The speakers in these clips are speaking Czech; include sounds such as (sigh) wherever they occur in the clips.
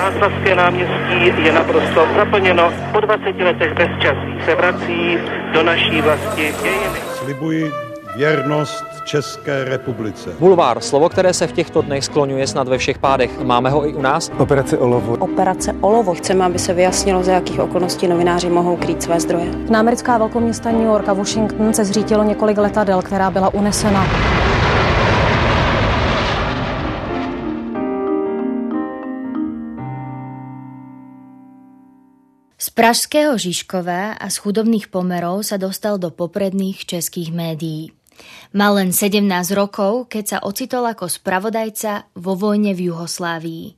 Václavské náměstí je naprosto zaplněno. Po 20 letech bezčasí se vrací do naší vlasti dějiny. Slibuji věrnost České republice. Bulvár, slovo, které se v těchto dnech skloňuje snad ve všech pádech. Máme ho i u nás? Operace Olovo. Operace Olovo. Chceme, aby se vyjasnilo, za jakých okolností novináři mohou krýt své zdroje. Na americká velkoměsta New York a Washington se zřítilo několik letadel, která byla unesena. Pražského Žižkova a z chudobných pomerov sa dostal do popredných českých médií. Mal len 17 rokov, keď sa ocitol ako spravodajca vo vojne v Juhoslávii.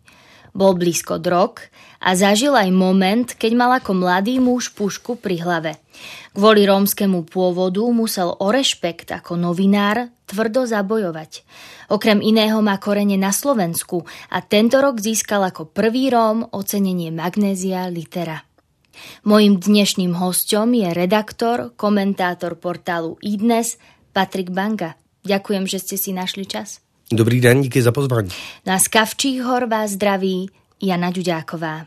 Bol blízko drog a zažil aj moment, keď mal ako mladý muž pušku pri hlave. Kvôli rómskému pôvodu musel o rešpekt ako novinár tvrdo zabojovať. Okrem iného má korene na Slovensku a tento rok získal ako prvý Róm ocenenie Magnézia Litera. Mojím dnešným hostom je redaktor, komentátor portálu iDnes Patrik Banga. Ďakujem, že ste si našli čas. Dobrý den, díky za pozvání. Na Skavčích hor vás zdraví Jana Ďuďáková.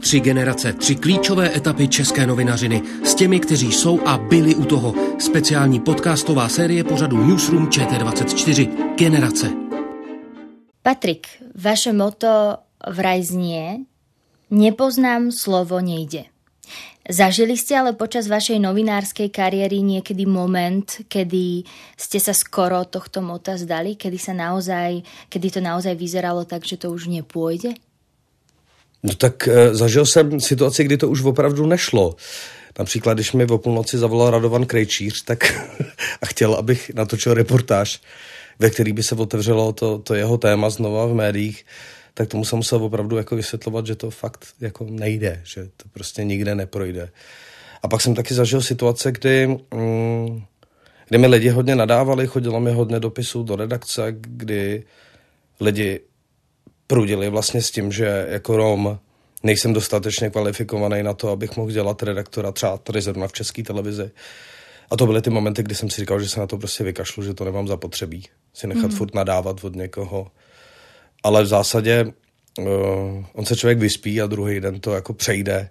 Tři generace, tři klíčové etapy české novinařiny s těmi, kteří jsou a byli u toho. Speciální podcastová série pořadu Newsroom ČT24. Generace. Patrik, vaše moto vraj znie Nepoznám slovo nejde. Zažili ste ale počas vašej novinárskej kariéry niekedy moment, kedy ste sa skoro tohto mota zdali, kedy, sa naozaj, kedy to naozaj vyzeralo tak, že to už nepůjde? No tak e, zažil jsem situaci, kdy to už opravdu nešlo. Například, když mi o půlnoci zavolal Radovan Krejčíř tak (laughs) a chtěl, abych natočil reportáž, ve který by se otevřelo to, to jeho téma znova v médiích, tak tomu jsem musel opravdu jako vysvětlovat, že to fakt jako nejde, že to prostě nikde neprojde. A pak jsem taky zažil situace, kdy, mm, kdy mi lidi hodně nadávali, chodilo mi hodně dopisů do redakce, kdy lidi prudili vlastně s tím, že jako Rom nejsem dostatečně kvalifikovaný na to, abych mohl dělat redaktora třeba tady zrovna v české televizi. A to byly ty momenty, kdy jsem si říkal, že se na to prostě vykašlu, že to nemám zapotřebí. Si nechat mm. furt nadávat od někoho ale v zásadě uh, on se člověk vyspí a druhý den to jako přejde.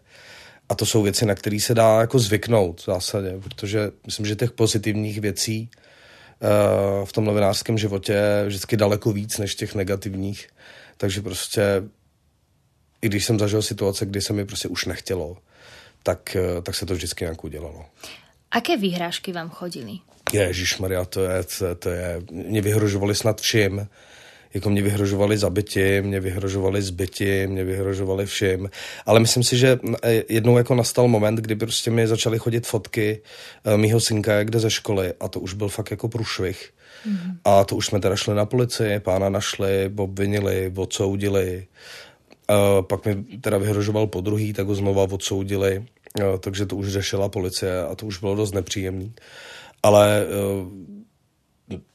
A to jsou věci, na které se dá jako zvyknout v zásadě, protože myslím, že těch pozitivních věcí uh, v tom novinářském životě je vždycky daleko víc než těch negativních. Takže prostě, i když jsem zažil situace, kdy se mi prostě už nechtělo, tak, uh, tak se to vždycky nějak udělalo. Aké výhrážky vám chodily? Ježíš Maria, to je, to, to je, mě vyhrožovali snad vším jako mě vyhrožovali zabiti, mě vyhrožovali zbyti, mě vyhrožovali všim. Ale myslím si, že e, jednou jako nastal moment, kdy prostě mi začaly chodit fotky e, mýho synka, jak jde ze školy a to už byl fakt jako průšvih. Mm-hmm. A to už jsme teda šli na policii, pána našli, obvinili, odsoudili. Uh, pak mi teda vyhrožoval po druhý, tak ho znova odsoudili, uh, takže to už řešila policie a to už bylo dost nepříjemný. Ale uh,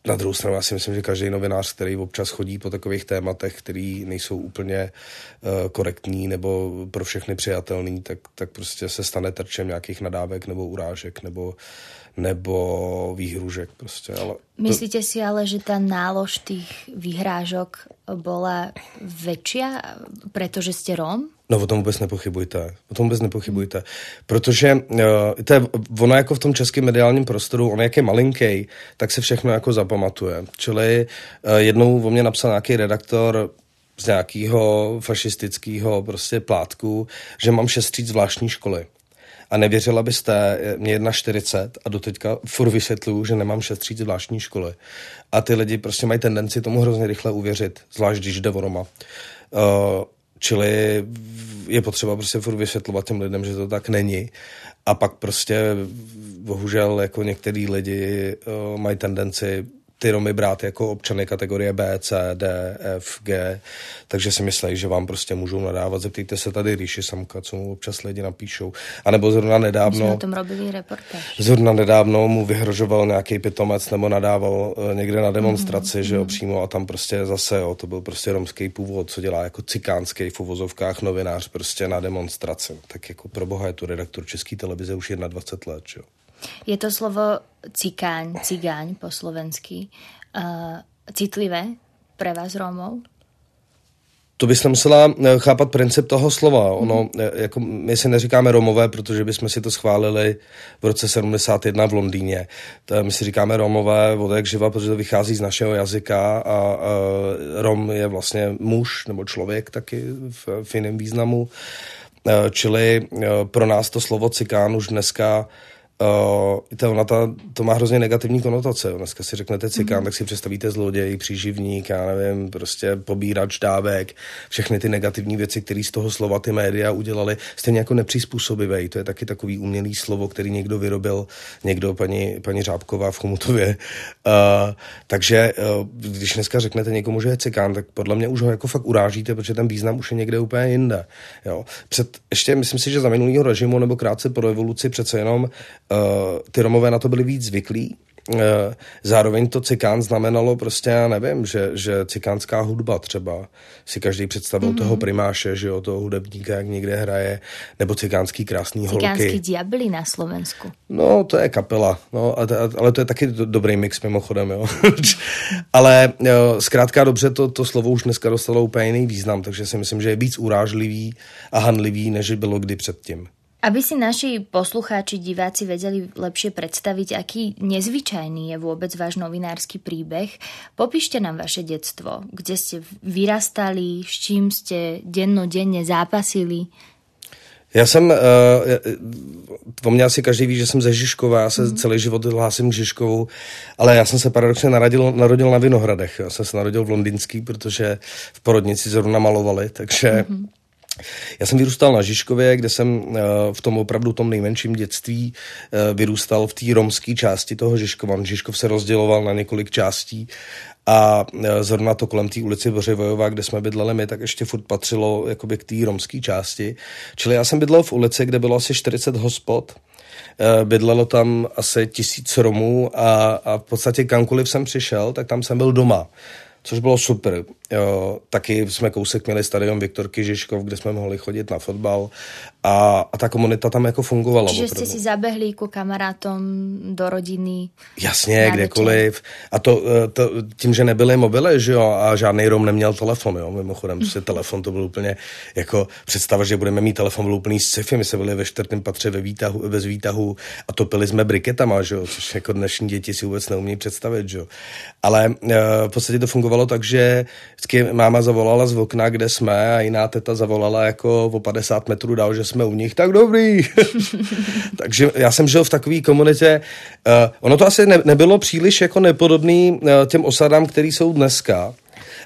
na druhou stranu já si myslím, že každý novinář, který občas chodí po takových tématech, který nejsou úplně uh, korektní nebo pro všechny přijatelný, tak, tak prostě se stane terčem nějakých nadávek nebo urážek nebo, nebo výhružek. Prostě. Ale to... Myslíte si ale, že ta nálož těch výhrážok byla větší, protože jste Rom? No o tom vůbec nepochybujte. O tom vůbec nepochybujte. Protože uh, to je, ono jako v tom českém mediálním prostoru, on jak je malinký, tak se všechno jako zapamatuje. Čili uh, jednou o mě napsal nějaký redaktor z nějakého fašistického prostě plátku, že mám šestříc zvláštní školy. A nevěřila byste, mě jedna 40 a doteďka furt vysvětluju, že nemám šestříc zvláštní školy. A ty lidi prostě mají tendenci tomu hrozně rychle uvěřit, zvlášť když jde o Roma. Uh, Čili je potřeba prostě furt vysvětlovat těm lidem, že to tak není. A pak prostě bohužel jako některý lidi uh, mají tendenci ty Romy brát jako občany kategorie B, C, D, F, G, takže si myslí, že vám prostě můžou nadávat. Zeptejte se tady Ríši Samka, co mu občas lidi napíšou. A nebo zrovna nedávno... My jsme o tom robili reportáž. Zrovna nedávno mu vyhrožoval nějaký pitomec nebo nadával uh, někde na demonstraci, mm-hmm. že jo, mhm. přímo a tam prostě zase, jo, to byl prostě romský původ, co dělá jako cikánský v uvozovkách novinář prostě na demonstraci. Tak jako pro boha je tu redaktor České televize už 21 let, že jo. Je to slovo cikáň, cigáň po slovensky uh, citlivé pre vás Rómov? to bys musela eh, chápat princip toho slova. Ono, mm. jako my si neříkáme Romové, protože bychom si to schválili v roce 71 v Londýně. To, my si říkáme Romové od jak živa, protože to vychází z našeho jazyka a, a Rom je vlastně muž nebo člověk taky v, v jiném významu. Čili pro nás to slovo cikán už dneska Uh, to, ona ta, to má hrozně negativní konotace. Dneska si řeknete cikán, mm. tak si představíte zloděj, příživník, já nevím, prostě pobírač dávek, všechny ty negativní věci, které z toho slova ty média udělali, stejně jako nepřizpůsobivý. To je taky takový umělý slovo, který někdo vyrobil, někdo, paní, paní Řábková v Chomutově. Uh, takže uh, když dneska řeknete někomu, že je cikán, tak podle mě už ho jako fakt urážíte, protože ten význam už je někde úplně jinde. Jo. Před, ještě myslím si, že za minulého režimu nebo krátce po revoluci přece jenom uh, ty Romové na to byli víc zvyklí. Uh, zároveň to cikán znamenalo prostě, já nevím, že, že cikánská hudba třeba si každý představil mm-hmm. toho primáše, že jo, toho hudebníka, jak někde hraje, nebo cikánský krásný Cikánský holky. Cikánský diabli na Slovensku. No, to je kapela, no, ale to je taky dobrý mix mimochodem, jo. (laughs) ale jo, zkrátka dobře, to, to slovo už dneska dostalo úplně jiný význam, takže si myslím, že je víc urážlivý a hanlivý, než bylo kdy předtím. Aby si naši poslucháči, diváci vedeli lepšie predstaviť, aký nezvyčajný je vôbec váš novinársky príbeh, popíšte nám vaše detstvo, kde ste vyrastali, s čím ste dennodenne zápasili. Já jsem, uh, o mě asi každý ví, že jsem ze Žižkova, já se mm. celý život hlásím k Žižkovu, ale já jsem se paradoxně narodil, narodil na Vinohradech. Já jsem se narodil v Londýnský, protože v porodnici zrovna malovali, takže mm-hmm. Já jsem vyrůstal na Žižkově, kde jsem eh, v tom opravdu tom nejmenším dětství eh, vyrůstal v té romské části toho Žižkova. Žižkov se rozděloval na několik částí a eh, zrovna to kolem té ulici Bořivojová, kde jsme bydleli my, tak ještě furt patřilo jakoby k té romské části. Čili já jsem bydlel v ulici, kde bylo asi 40 hospod, bydlelo tam asi tisíc Romů a, a v podstatě kamkoliv jsem přišel, tak tam jsem byl doma což bylo super. Taky jsme kousek měli stadion Viktorky Žižkov, kde jsme mohli chodit na fotbal a, a ta komunita tam jako fungovala. Čiže opravdu. jste si zabehli ku kamarátom do rodiny? Jasně, kdekoliv. A to, eh, to, tím, že nebyly mobily, že jo, a žádný Rom neměl telefon, jo, mimochodem, prostě telefon to byl úplně, jako představa, že budeme mít telefon, byl úplný sci-fi, my jsme byli ve čtvrtém patře ve výtahu, bez výtahu a topili jsme briketama, že jo, což jako dnešní děti si vůbec neumí představit, že jo. Ale uh, v podstatě to fungovalo tak, že vždycky máma zavolala z okna, kde jsme a jiná teta zavolala jako o 50 metrů dál, že jsme u nich, tak dobrý. (laughs) Takže já jsem žil v takové komunitě. Uh, ono to asi ne, nebylo příliš jako nepodobný uh, těm osadám, které jsou dneska.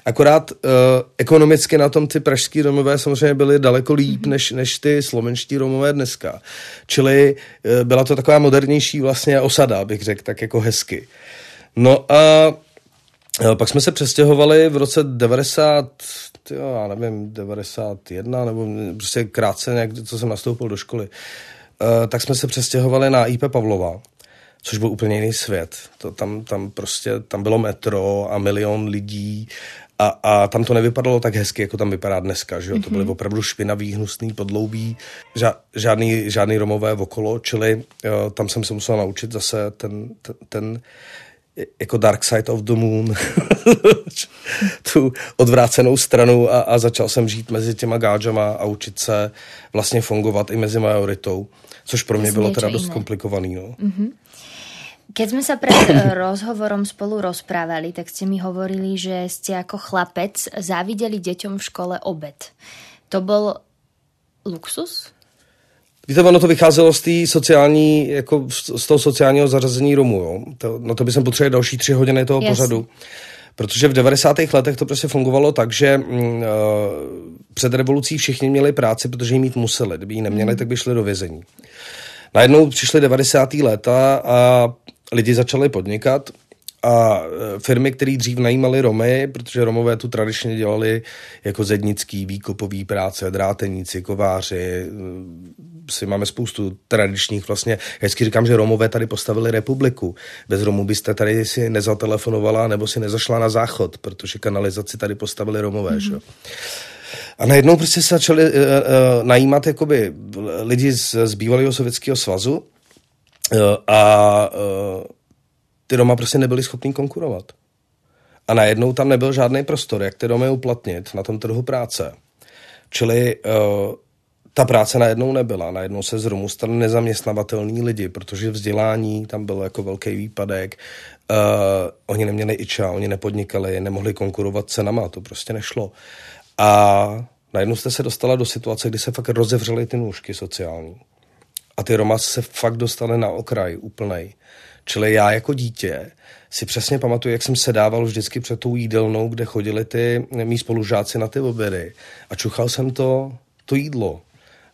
Akorát uh, ekonomicky na tom ty pražský Romové samozřejmě byly daleko líp než, než ty slovenští Romové dneska. Čili uh, byla to taková modernější vlastně osada, bych řekl, tak jako hezky. No a uh, Eh, pak jsme se přestěhovali v roce 90, tyjo, já nevím, 91, nebo prostě krátce nějak, co jsem nastoupil do školy. Uh, tak jsme se přestěhovali na IP Pavlova, což byl úplně jiný svět. To, tam, tam prostě, tam bylo metro a milion lidí a, a tam to nevypadalo tak hezky, jako tam vypadá dneska, že jo? Mm-hmm. To byly mhm. opravdu špinavý, hnusný, podloubí, ža, žádný, žádný romové okolo, čili uh, tam jsem se musel naučit zase ten, ten, ten jako Dark Side of the Moon, (laughs) tu odvrácenou stranu a, a začal jsem žít mezi těma gáčama a učit se vlastně fungovat i mezi majoritou, což pro mě bylo teda dost komplikovaný. No. Mm-hmm. Keď sme sa pred eh, (coughs) rozhovorom spolu rozprávali, tak ste mi hovorili, že ste ako chlapec závideli deťom v škole obed. To bol luxus? Víte, ono to vycházelo z té sociální, jako z toho sociálního zařazení Romů, jo. To, no to by jsem potřeboval další tři hodiny toho Jasně. pořadu. Protože v 90. letech to prostě fungovalo tak, že uh, před revolucí všichni měli práci, protože ji mít museli. Kdyby ji neměli, mm. tak by šli do vězení. Najednou přišly 90. léta a lidi začali podnikat a e, firmy, které dřív najímaly Romy, protože Romové tu tradičně dělali jako zednický, výkopový práce, dráteníci, kováři, e, si máme spoustu tradičních vlastně. Já vždycky říkám, že Romové tady postavili republiku. Bez Romů byste tady si nezatelefonovala nebo si nezašla na záchod, protože kanalizaci tady postavili Romové. Mm-hmm. Že? A najednou prostě se začali uh, uh, najímat jakoby lidi z, z bývalého sovětského svazu uh, a uh, ty Roma prostě nebyli schopní konkurovat. A najednou tam nebyl žádný prostor, jak ty domy uplatnit na tom trhu práce. Čili uh, ta práce najednou nebyla. Najednou se z Romu stali nezaměstnavatelní lidi, protože vzdělání tam bylo jako velký výpadek. Uh, oni neměli iča, oni nepodnikali, nemohli konkurovat cenama, to prostě nešlo. A najednou jste se dostala do situace, kdy se fakt rozevřely ty nůžky sociální. A ty Roma se fakt dostaly na okraj úplnej. Čili já jako dítě si přesně pamatuju, jak jsem sedával vždycky před tou jídelnou, kde chodili ty mý spolužáci na ty obědy a čuchal jsem to, to jídlo.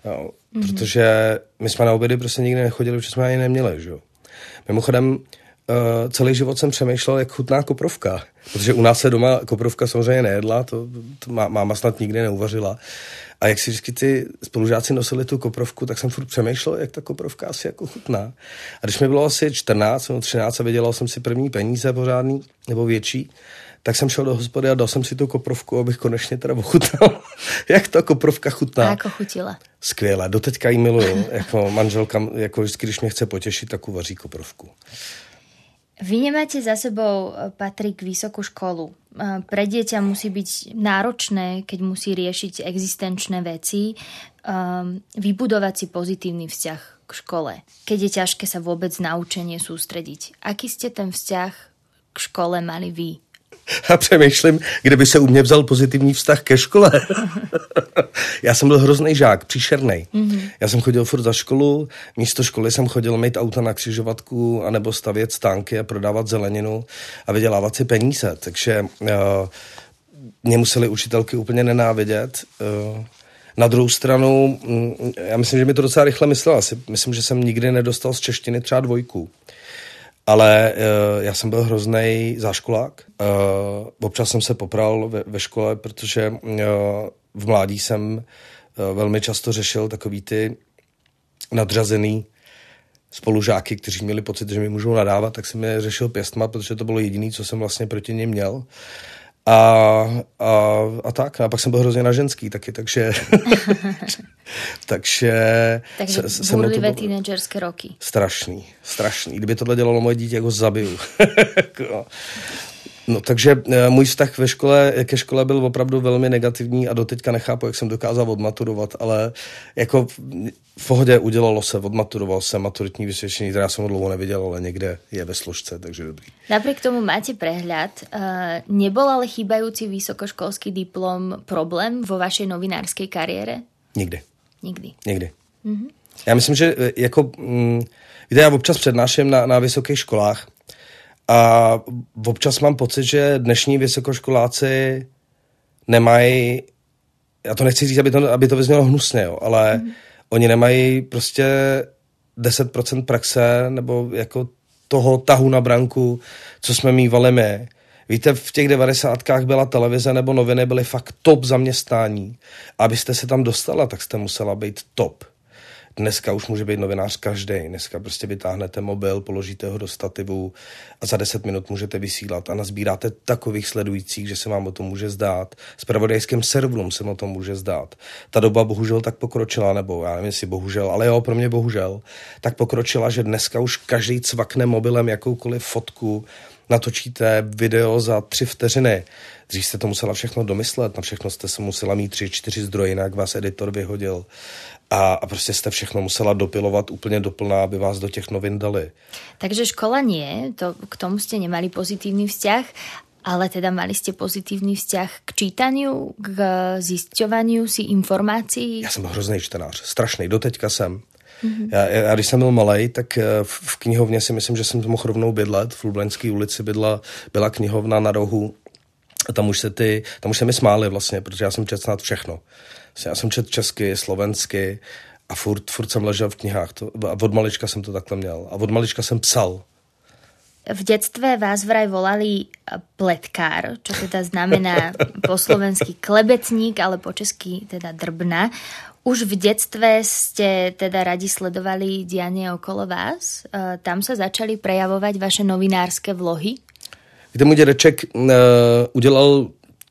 Jo, mm-hmm. Protože my jsme na obědy prostě nikdy nechodili, protože jsme ani neměli. Že? Mimochodem, uh, celý život jsem přemýšlel, jak chutná koprovka. Protože u nás se doma koprovka samozřejmě nejedla, to, to má, máma snad nikdy neuvařila. A jak si vždycky ty spolužáci nosili tu koprovku, tak jsem furt přemýšlel, jak ta koprovka asi jako chutná. A když mi bylo asi 14 nebo 13 a vydělal jsem si první peníze pořádný nebo větší, tak jsem šel do hospody a dal jsem si tu koprovku, abych konečně teda ochutnal, (laughs) jak ta koprovka chutná. A jako chutila? Skvěle, doteďka ji miluju. (laughs) jako manželka, jako vždycky, když mě chce potěšit, tak uvaří koprovku. Vy nemáte za sebou, eh, Patrik, vysokú školu. Pre dieťa musí byť náročné, keď musí riešiť existenčné veci, um, vybudovať si pozitívny vzťah k škole. Keď je ťažké sa vôbec na učenie sústrediť. Aký ste ten vzťah k škole mali vy? (laughs) a přemýšlím, kde by se u mě vzal pozitivní vztah ke škole. (laughs) já jsem byl hrozný žák, příšerný. Mm-hmm. Já jsem chodil furt za školu, místo školy jsem chodil mít auta na křižovatku anebo stavět stánky a prodávat zeleninu a vydělávat si peníze. Takže uh, mě museli učitelky úplně nenávidět. Uh, na druhou stranu, mm, já myslím, že mi to docela rychle myslela. Myslím, že jsem nikdy nedostal z češtiny třeba dvojku. Ale uh, já jsem byl hrozný záškolák. Uh, občas jsem se popral ve, ve škole, protože uh, v mládí jsem uh, velmi často řešil takový ty nadřazený spolužáky, kteří měli pocit, že mi můžou nadávat, tak jsem je řešil pěstma, protože to bylo jediné, co jsem vlastně proti ním měl. A, a, a tak. A pak jsem byl hrozně na ženský taky, takže... (laughs) takže... Takže burlivé teenagerské roky. Strašný, strašný. Kdyby tohle dělalo moje dítě, jako zabiju. (laughs) Jako- No takže eh, můj vztah ve škole, ke škole byl opravdu velmi negativní a doteďka nechápu, jak jsem dokázal odmaturovat, ale jako v pohodě udělalo se, odmaturoval jsem maturitní vysvědčení, která jsem ho dlouho neviděl, ale někde je ve složce, takže dobrý. Napriek tomu máte prehľad. Uh, nebol ale chýbajúci vysokoškolský diplom problém vo vašej novinárskej kariére? Nikdy. Nikdy. Nikdy. Mm-hmm. Já myslím, že eh, jako, mm, víte, já občas přednáším na, na vysokých školách a občas mám pocit, že dnešní vysokoškoláci nemají, já to nechci říct, aby to, aby to vyznělo hnusně, jo, ale mm. oni nemají prostě 10% praxe nebo jako toho tahu na branku, co jsme mývali my. Víte, v těch devadesátkách byla televize nebo noviny byly fakt top zaměstnání. Abyste se tam dostala, tak jste musela být top. Dneska už může být novinář každý. Dneska prostě vytáhnete mobil, položíte ho do stativu a za 10 minut můžete vysílat a nazbíráte takových sledujících, že se vám o tom může zdát. S pravodajským serverům se o tom může zdát. Ta doba bohužel tak pokročila, nebo já nevím, jestli bohužel, ale jo, pro mě bohužel, tak pokročila, že dneska už každý cvakne mobilem jakoukoliv fotku, natočíte video za tři vteřiny. Dřív jste to musela všechno domyslet, na všechno jste se musela mít tři, čtyři zdroje, jinak vás editor vyhodil a, a prostě jste všechno musela dopilovat úplně doplná, aby vás do těch novin dali. Takže škola nie, to, k tomu ste nemali pozitívny vzťah, ale teda mali ste pozitívny vzťah k čítaniu, k zisťovaniu si informácií? Já jsem hrozný čtenář, strašný, doteďka jsem. Mm-hmm. Já, já, když jsem byl malý, tak eh, v, v knihovně si myslím, že jsem mohl rovnou bydlet. V Lublenské ulici bydla, byla knihovna na rohu a tam už se ty, tam už se mi smáli vlastně, protože já jsem četl snad všechno. Já jsem četl česky, slovensky a furt, furt jsem ležel v knihách. To, a od malička jsem to takhle měl. A od malička jsem psal. V detstve vás vraj volali pletkár, čo teda znamená po slovensky klebetník, ale po česky teda drbna. Už v detstve ste teda radi sledovali dianie okolo vás? E, tam sa začali prejavovať vaše novinárske vlohy? Kde můj dědeček uh, udělal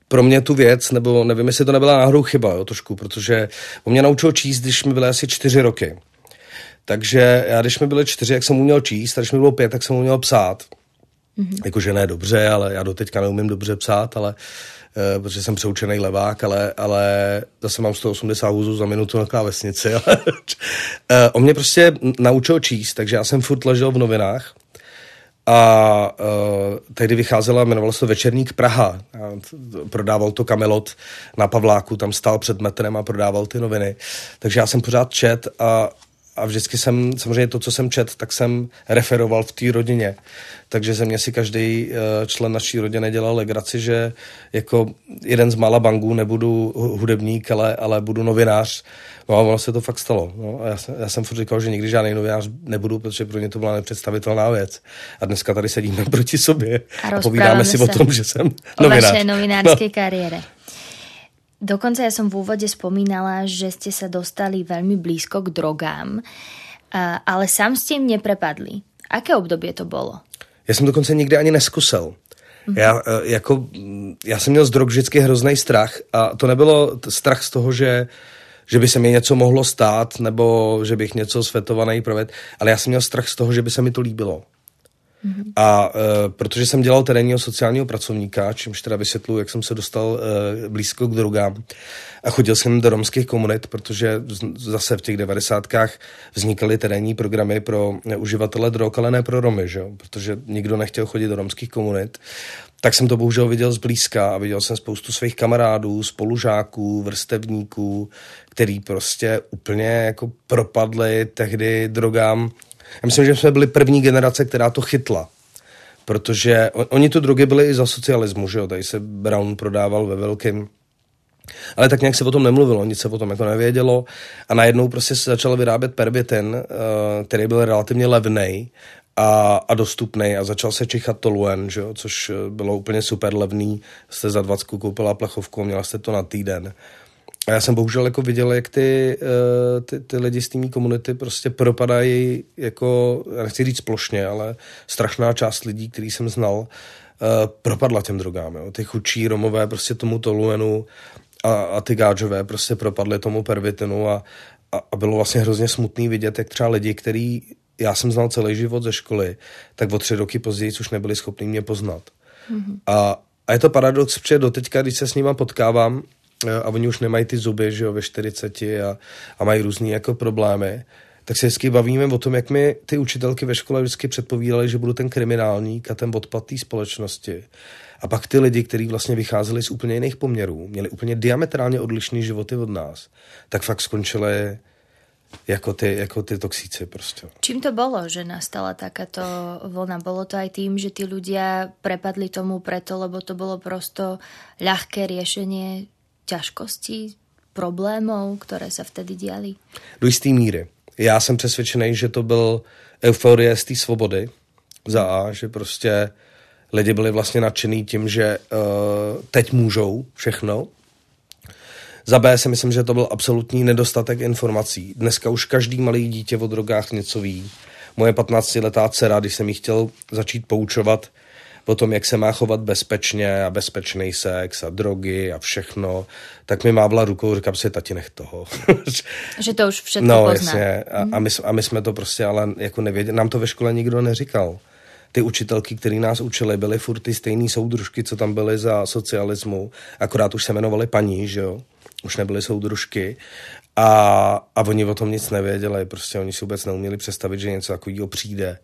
pro mě tu věc, nebo nevím, jestli to nebyla náhodou chyba, jo, trošku, protože on mě naučil číst, když mi byly asi čtyři roky. Takže já, když mi byly čtyři, jak jsem uměl číst, a když mi bylo pět, tak jsem uměl psát. Mm-hmm. Jakože ne dobře, ale já doteďka neumím dobře psát, ale uh, protože jsem přeučený levák, ale, ale zase mám 180 hůzů za minutu na klávesnici. (laughs) Ale, uh, on mě prostě naučil číst, takže já jsem furt ležel v novinách a uh, tehdy vycházela, jmenovalo se Večerník Praha. A prodával to Kamelot na Pavláku, tam stál před metrem a prodával ty noviny. Takže já jsem pořád čet a, a vždycky jsem, samozřejmě to, co jsem čet, tak jsem referoval v té rodině. Takže ze mě si každý uh, člen naší rodiny dělal legraci, že jako jeden z mála bangů nebudu hudebník, ale, ale budu novinář. No a ono se to fakt stalo. No. A já, jsem, já jsem furt říkal, že nikdy žádný novinář nebudu, protože pro ně to byla nepředstavitelná věc. A dneska tady sedíme (laughs) proti sobě a, a povídáme si o tom, že jsem novinář. O vašej novinárskej no. kariére. Dokonca ja som v úvode spomínala, že ste sa dostali veľmi blízko k drogám, ale sám ste im neprepadli. Aké obdobie to bolo? Já jsem dokonce nikdy ani neskusel. Mm-hmm. Já, e, jako, já jsem měl z drog vždycky hrozný strach a to nebylo strach z toho, že že by se mi něco mohlo stát, nebo že bych něco svetovaný provedl, ale já jsem měl strach z toho, že by se mi to líbilo. Mm-hmm. A e, protože jsem dělal terénního sociálního pracovníka, čímž teda vysvětluji, jak jsem se dostal e, blízko k drogám a chodil jsem do romských komunit, protože zase v těch devadesátkách vznikaly terénní programy pro uživatele drog, ale ne pro Romy, že? protože nikdo nechtěl chodit do romských komunit tak jsem to bohužel viděl zblízka a viděl jsem spoustu svých kamarádů, spolužáků, vrstevníků, který prostě úplně jako propadli tehdy drogám. Já myslím, že jsme byli první generace, která to chytla. Protože on, oni tu drogy byly i za socialismu, že jo? Tady se Brown prodával ve velkém ale tak nějak se o tom nemluvilo, nic se o tom jako nevědělo a najednou prostě se začal vyrábět pervitin, eh, který byl relativně levný a, a dostupný a začal se čichat toluen, že jo, což eh, bylo úplně super levný. Jste za 20 koupila plechovku měla jste to na týden. A já jsem bohužel jako viděl, jak ty, eh, ty, ty lidi z té komunity prostě propadají jako, já nechci říct plošně, ale strašná část lidí, který jsem znal, eh, propadla těm drogám. Jo. Ty chudší Romové prostě tomu toluenu a, a ty gáčové prostě propadly tomu pervitinu a, a, a bylo vlastně hrozně smutný vidět, jak třeba lidi, který já jsem znal celý život ze školy, tak o tři roky později už nebyli schopni mě poznat. Mm-hmm. A, a je to paradox, protože doteďka, když se s nima potkávám, a oni už nemají ty zuby, že jo, ve 40 a, a mají různé jako problémy, tak se vždycky bavíme o tom, jak mi ty učitelky ve škole vždycky předpovídaly, že budu ten kriminálník a ten odpad té společnosti. A pak ty lidi, kteří vlastně vycházeli z úplně jiných poměrů, měli úplně diametrálně odlišné životy od nás, tak fakt skončili jako ty, jako ty toxíci prostě. Čím to bolo, že nastala takáto vlna? Bolo to aj tým, že tí ľudia prepadli tomu preto, lebo to bolo prosto ľahké riešenie ťažkostí, problémov, které se vtedy diali? Do jisté míry. Já jsem přesvědčený, že to byl euforie z té svobody za A, že prostě lidi byli vlastně nadšený tím, že uh, teď můžou všechno za B si myslím, že to byl absolutní nedostatek informací. Dneska už každý malý dítě o drogách něco ví. Moje 15-letá dcera, když jsem jí chtěl začít poučovat o tom, jak se má chovat bezpečně a bezpečný sex a drogy a všechno, tak mi mávla rukou, říkám si, tati, nech toho. (laughs) že to už všechno no, pozná. Jasně. A, a, my, a my jsme to prostě ale jako nevěděli. Nám to ve škole nikdo neříkal ty učitelky, které nás učily, byly furt ty stejné soudružky, co tam byly za socialismu, akorát už se jmenovali paní, že jo už nebyly soudružky a, a oni o tom nic nevěděli, prostě oni si vůbec neuměli představit, že něco takového přijde.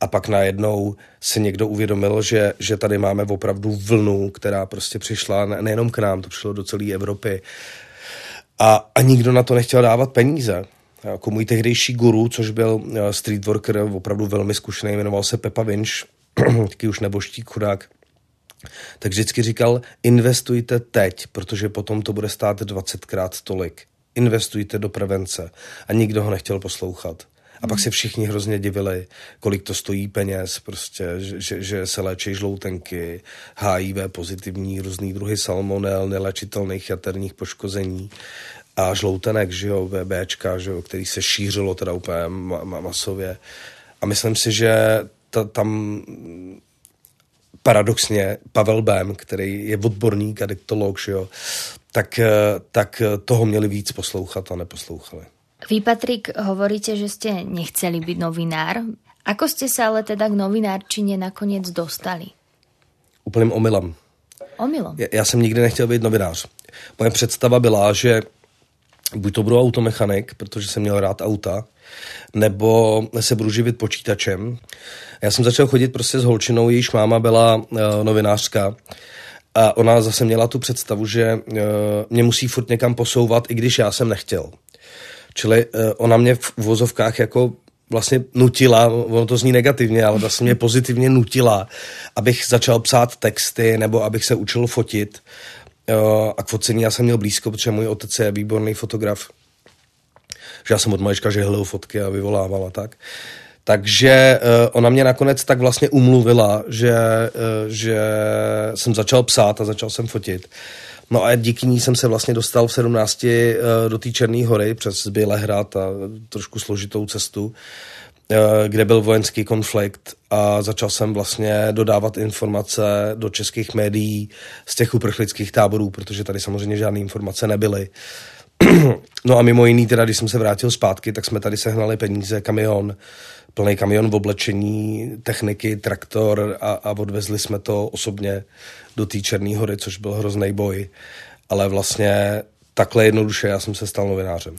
A pak najednou se někdo uvědomil, že, že tady máme opravdu vlnu, která prostě přišla nejenom k nám, to přišlo do celé Evropy. A, a nikdo na to nechtěl dávat peníze. Jako můj tehdejší guru, což byl eh, street worker, opravdu velmi zkušený, jmenoval se Pepa Vinch, (clears throat) taky už neboštík chudák, tak vždycky říkal, investujte teď, protože potom to bude stát 20krát tolik. Investujte do prevence. A nikdo ho nechtěl poslouchat. A pak se všichni hrozně divili, kolik to stojí peněz, prostě, že, že se léčí žloutenky, HIV pozitivní, různý druhy salmonel, nelečitelných jaterních poškození a žloutenek, že jo, VBčka, že jo, který se šířilo teda úplně ma- ma- masově. A myslím si, že ta, tam paradoxně Pavel Bém, který je odborník a diktolog, že jo, tak, eh, tak toho měli víc poslouchat a neposlouchali. Vy, Patrik, hovoríte, že ste nechceli byť novinár. Ako ste sa ale teda k novinárčine nakoniec dostali? Úplným omylem. Omylom? Já, já jsem nikdy nechtěl být novinář. Moje představa byla, že buď to budu automechanik, protože jsem měl rád auta, nebo se budu živit počítačem. Já jsem začal chodit prostě s holčinou, jejíž máma byla uh, novinářka a ona zase měla tu představu, že uh, mě musí furt někam posouvat, i když já jsem nechtěl. Čili uh, ona mě v uvozovkách jako vlastně nutila, ono to zní negativně, ale vlastně mě pozitivně nutila, abych začal psát texty nebo abych se učil fotit. A k focení já jsem měl blízko, protože můj otec je výborný fotograf. Že já jsem od malička žehlil fotky a vyvolával a tak. Takže uh, ona mě nakonec tak vlastně umluvila, že, uh, že jsem začal psát a začal jsem fotit. No a díky ní jsem se vlastně dostal v 17 uh, do té Černé hory přes Bělehrad a trošku složitou cestu, kde byl vojenský konflikt a začal jsem vlastně dodávat informace do českých médií z těch uprchlických táborů, protože tady samozřejmě žádné informace nebyly. (clears throat) no a mimo jiný, teda, když jsem se vrátil zpátky, tak jsme tady sehnali peníze, kamion, plný kamion v oblečení, techniky, traktor a, a odvezli jsme to osobně do té Černé hory, což byl hrozný boj. Ale vlastně takhle jednoduše já jsem se stal novinářem.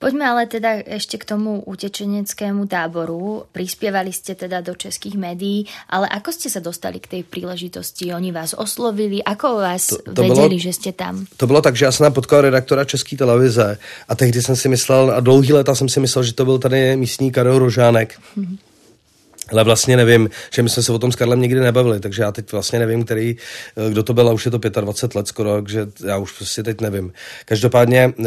Poďme ale teda ešte k tomu utečeneckému táboru. Prispievali ste teda do českých médií, ale ako ste sa dostali k tej príležitosti? Oni vás oslovili, ako vás to, to vedeli, bylo, že ste tam? To bylo tak, že já jsem potkal redaktora České televize a tehdy jsem si myslel, a dlouhý leta jsem si myslel, že to byl tady místní Karel Rožánek. Mm-hmm. Ale vlastně nevím, že my jsme se o tom s Karlem nikdy nebavili, takže já teď vlastně nevím, který, kdo to byl, a už je to 25 let skoro, takže já už prostě teď nevím. Každopádně uh,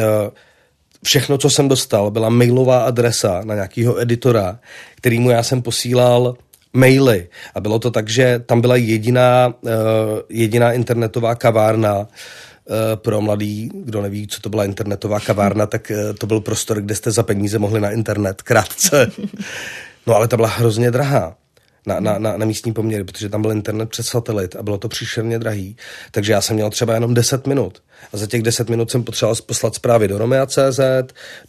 všechno, co jsem dostal, byla mailová adresa na nějakého editora, kterýmu já jsem posílal maily. A bylo to tak, že tam byla jediná, uh, jediná internetová kavárna, uh, pro mladý, kdo neví, co to byla internetová kavárna, tak uh, to byl prostor, kde jste za peníze mohli na internet krátce. (laughs) No ale ta byla hrozně drahá na, na, na, na místní poměry, protože tam byl internet přes satelit a bylo to příšerně drahý. Takže já jsem měl třeba jenom 10 minut. A za těch 10 minut jsem potřeboval poslat zprávy do Romea.cz,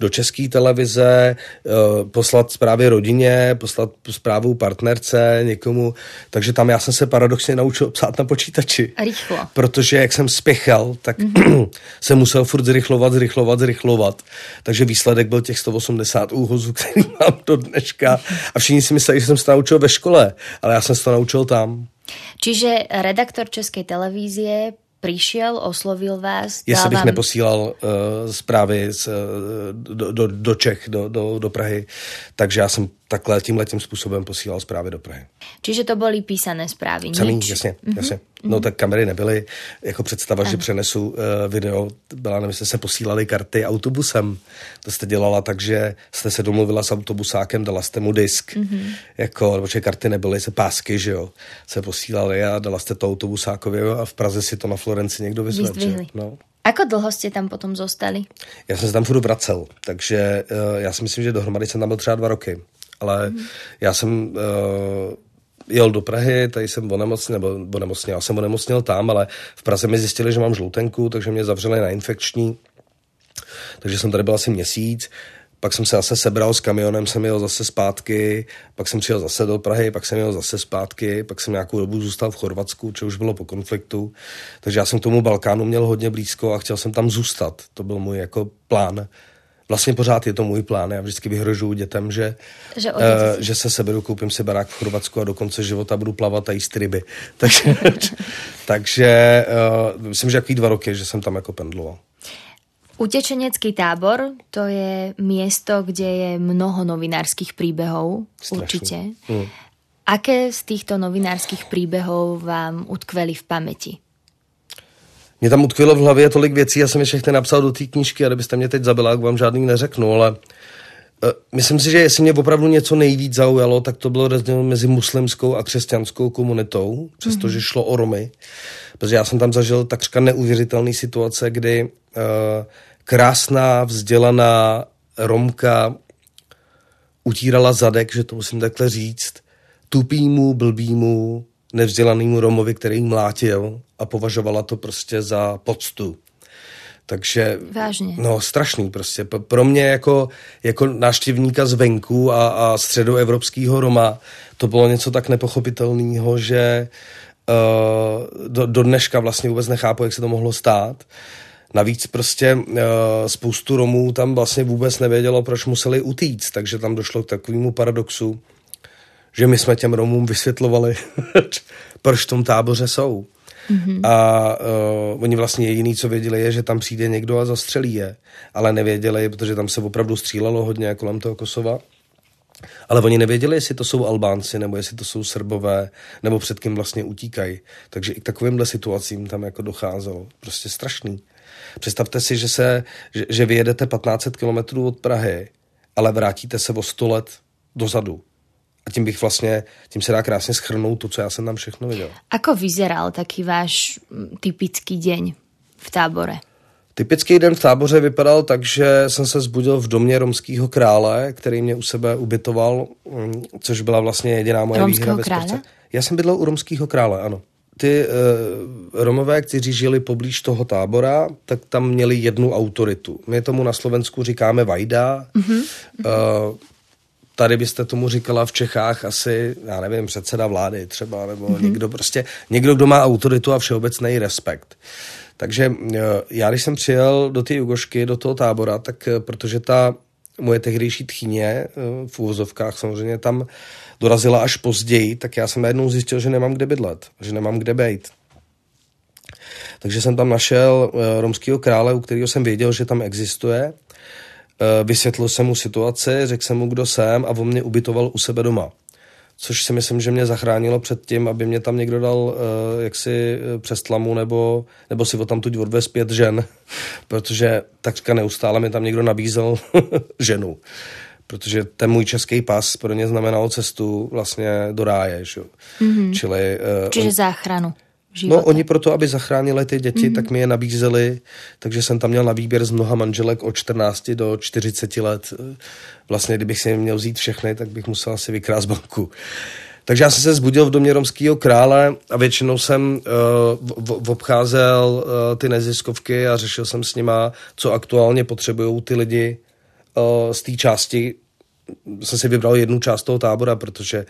do české televize, eh, poslat zprávy rodině, poslat zprávu partnerce, někomu. Takže tam já jsem se paradoxně naučil psát na počítači. Rychlo. Protože jak jsem spěchal, tak (clears throat) mm-hmm. jsem musel furt zrychlovat, zrychlovat, zrychlovat. Takže výsledek byl těch 180 úhozů, který mám do dneška. A všichni si mysleli, že jsem se naučil ve škole, ale já jsem se to naučil tam. Čiže redaktor Českej televízie přišel, oslovil vás? Jestli bych vám... neposílal uh, zprávy z, uh, do, do, do Čech, do, do, do Prahy. Takže já jsem takhle tímhle tím způsobem posílal zprávy do Prahy. Čiže to byly písané zprávy? Samý, jasně, mm-hmm. jasně. No tak kamery nebyly. Jako představa, ano. že přenesu uh, video, byla, nevím, jste se posílali karty autobusem. To jste dělala tak, že jste se domluvila s autobusákem, dala jste mu disk. Mm-hmm. Jako, protože karty nebyly, se pásky, že jo, se posílali a dala jste to autobusákovi a v Praze si to na Florenci někdo vyzvedl. No. Ako dlho jste tam potom zostali? Já jsem se tam furt vracel, takže uh, já si myslím, že dohromady jsem tam byl třeba dva roky. Ale mm. já jsem uh, jel do Prahy, tady jsem onemocnil, nebo onemocnil, já jsem onemocnil tam, ale v Praze mi zjistili, že mám žloutenku, takže mě zavřeli na infekční. Takže jsem tady byl asi měsíc. Pak jsem se zase sebral s kamionem, jsem jel zase zpátky, pak jsem přijel zase do Prahy, pak jsem jel zase zpátky, pak jsem nějakou dobu zůstal v Chorvatsku, což už bylo po konfliktu. Takže já jsem k tomu Balkánu měl hodně blízko a chtěl jsem tam zůstat. To byl můj jako plán vlastně pořád je to můj plán. Já vždycky vyhrožuju dětem, že, že, uh, že se seberu, koupím si barák v Chorvatsku a do konce života budu plavat a jíst ryby. (laughs) takže (laughs) takže uh, myslím, že jaký dva roky, že jsem tam jako pendloval. Utečenecký tábor to je miesto, kde je mnoho novinárskych príbehov, Strašný. určite. Mm. Aké z týchto novinárskych príbehov vám utkveli v pamäti? Mě tam utkvělo v hlavě tolik věcí, já jsem je všechny napsal do té knížky a kdybyste mě teď zabila, jak vám žádný neřeknu, ale uh, myslím si, že jestli mě opravdu něco nejvíc zaujalo, tak to bylo rozdíl mezi muslimskou a křesťanskou komunitou, přestože mm-hmm. šlo o Romy, protože já jsem tam zažil takřka neuvěřitelné situace, kdy uh, krásná, vzdělaná Romka utírala zadek, že to musím takhle říct, tupýmu, blbýmu, nevzdělanému Romovi, který mlátil a považovala to prostě za poctu. Takže, Vážně. no strašný prostě. Pro mě jako, jako návštěvníka zvenku a, a středoevropského Roma to bylo něco tak nepochopitelného, že uh, do, do dneška vlastně vůbec nechápu, jak se to mohlo stát. Navíc prostě uh, spoustu Romů tam vlastně vůbec nevědělo, proč museli utíct, takže tam došlo k takovému paradoxu, že my jsme těm Romům vysvětlovali, (laughs) proč v tom táboře jsou. Mm-hmm. A uh, oni vlastně jediný, co věděli, je, že tam přijde někdo a zastřelí je. Ale nevěděli, protože tam se opravdu střílelo hodně kolem toho Kosova. Ale oni nevěděli, jestli to jsou Albánci, nebo jestli to jsou Srbové, nebo před kým vlastně utíkají. Takže i k takovýmhle situacím tam jako docházelo. Prostě strašný. Představte si, že, se, že, že vyjedete 1500 kilometrů od Prahy, ale vrátíte se o 100 let dozadu. A tím bych vlastně, tím se dá krásně schrnout to, co já jsem tam všechno viděl. Ako vyzeral taký váš typický deň v tábore? Typický den v táboře vypadal tak, že jsem se zbudil v domě romského krále, který mě u sebe ubytoval, mm, což byla vlastně jediná moje Romského výhra sportce. Já jsem bydlel u romského krále, ano. Ty uh, Romové, kteří žili poblíž toho tábora, tak tam měli jednu autoritu. My tomu na Slovensku říkáme Vajda. Mm-hmm. Uh, tady byste tomu říkala v Čechách asi, já nevím, předseda vlády třeba, nebo mm-hmm. někdo prostě, někdo, kdo má autoritu a všeobecný respekt. Takže eh, já, když jsem přijel do té Jugošky, do toho tábora, tak eh, protože ta moje tehdejší tchyně eh, v úvozovkách samozřejmě tam dorazila až později, tak já jsem najednou zjistil, že nemám kde bydlet, že nemám kde být. Takže jsem tam našel romského krále, u kterého jsem věděl, že tam existuje vysvětlil jsem mu situaci, řekl jsem mu, kdo jsem a on mě ubytoval u sebe doma. Což si myslím, že mě zachránilo před tím, aby mě tam někdo dal uh, jaksi eh, přes tlamu nebo, nebo si o tam tuď odvez pět žen, (laughs) protože takřka neustále mi tam někdo nabízel (laughs) ženu. Protože ten můj český pas pro ně znamenal cestu vlastně do ráje. Že? Mm-hmm. Čili, uh, Čiže on, záchranu života. No oni proto, aby zachránili ty děti, mm-hmm. tak mi je nabízeli, takže jsem tam měl na výběr z mnoha manželek od 14 do 40 let. Vlastně, kdybych si měl vzít všechny, tak bych musel asi vykrást banku. Takže já jsem se zbudil v domě romského krále a většinou jsem uh, obcházel uh, ty neziskovky a řešil jsem s nima, co aktuálně potřebují ty lidi uh, z té části. Jsem si vybral jednu část toho tábora, protože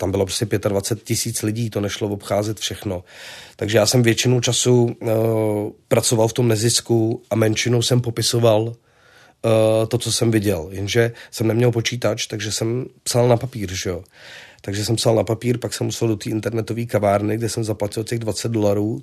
tam bylo prostě 25 tisíc lidí, to nešlo obcházet všechno. Takže já jsem většinu času uh, pracoval v tom nezisku a menšinou jsem popisoval uh, to, co jsem viděl. Jenže jsem neměl počítač, takže jsem psal na papír, že jo. Takže jsem psal na papír, pak jsem musel do té internetové kavárny, kde jsem zaplatil těch 20 dolarů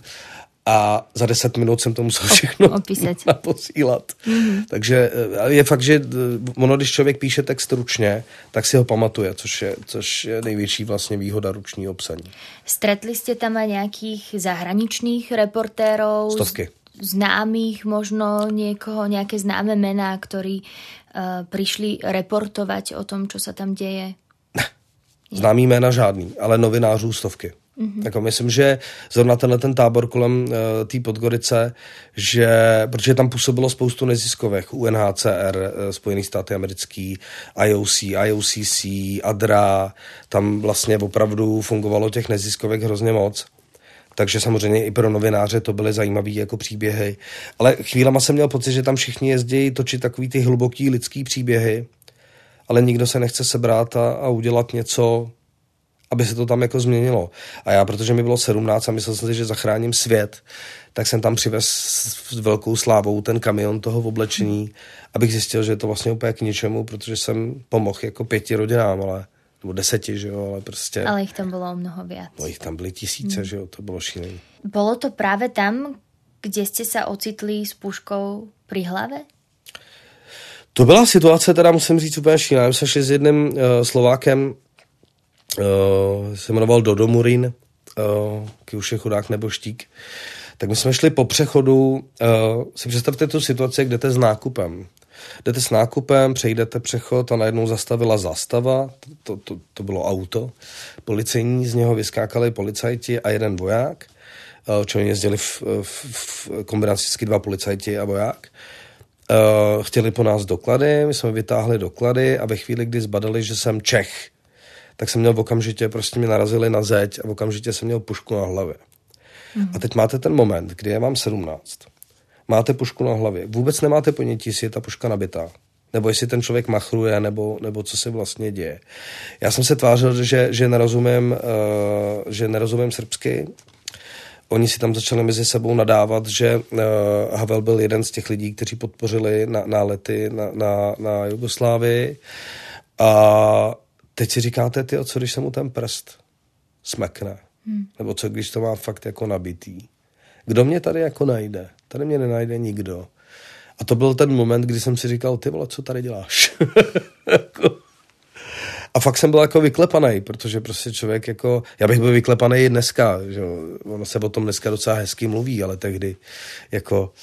a za deset minut jsem to musel všechno Opisat. (laughs) posílat. Mm-hmm. Takže eh, je fakt, že eh, ono, když člověk píše text ručně, tak si ho pamatuje, což je, což je největší vlastně výhoda ručního psaní. Stretli jste tam aj nějakých zahraničných reportérov? Stovky. Známých možno někoho, nějaké známé mená, ktorí uh, přišli reportovat o tom, co se tam děje? Ne. (laughs) Známý jména žádný, ale novinářů stovky. Mm-hmm. Jako myslím, že zrovna tenhle ten tábor kolem uh, té Podgorice, že, protože tam působilo spoustu neziskovek, UNHCR, uh, Spojený státy americký, IOC, IOCC, ADRA, tam vlastně opravdu fungovalo těch neziskovek hrozně moc. Takže samozřejmě i pro novináře to byly zajímavé jako příběhy. Ale chvílema jsem měl pocit, že tam všichni jezdí točit takový ty hluboký lidský příběhy, ale nikdo se nechce sebrat a, a udělat něco, aby se to tam jako změnilo. A já, protože mi bylo 17 a myslel jsem si, že zachráním svět, tak jsem tam přivez s velkou slávou ten kamion toho oblečení, abych zjistil, že je to vlastně úplně k ničemu, protože jsem pomohl jako pěti rodinám, ale nebo deseti, že jo, ale prostě... Ale jich tam bylo mnoho víc. No jich tam byly tisíce, hmm. že jo, to bylo šílené. Bylo to právě tam, kde jste se ocitli s puškou při hlavě? To byla situace, teda musím říct úplně šílená. Jsem šli s jedním uh, Slovákem uh, se jmenoval Dodo Murin, uh, už je chudák nebo štík, tak my jsme šli po přechodu, uh, si představte tu situaci, kde jdete s nákupem. Jdete s nákupem, přejdete přechod a najednou zastavila zastava, to, to, to bylo auto, policejní, z něho vyskákali policajti a jeden voják, uh, čili jezdili v, v, v kombinaci dva policajti a voják. Uh, chtěli po nás doklady, my jsme vytáhli doklady a ve chvíli, kdy zbadali, že jsem Čech, tak jsem měl okamžitě, prostě mi narazili na zeď a okamžitě jsem měl pušku na hlavě. Mm-hmm. A teď máte ten moment, kdy je vám 17. máte pušku na hlavě. Vůbec nemáte ponětí, jestli je ta puška nabitá nebo jestli ten člověk machruje, nebo, nebo co se vlastně děje. Já jsem se tvářil, že, že, nerozumím, uh, že nerozumím srbsky. Oni si tam začali mezi sebou nadávat, že uh, Havel byl jeden z těch lidí, kteří podpořili na, nálety na, na, na Jugoslávii. A teď si říkáte, ty, co když se mu ten prst smekne? Hmm. Nebo co když to má fakt jako nabitý? Kdo mě tady jako najde? Tady mě nenajde nikdo. A to byl ten moment, kdy jsem si říkal, ty vole, co tady děláš? (laughs) Jako- a fakt jsem byl jako vyklepaný, protože prostě člověk jako, já bych byl vyklepaný i dneska, že ono se o tom dneska docela hezky mluví, ale tehdy jako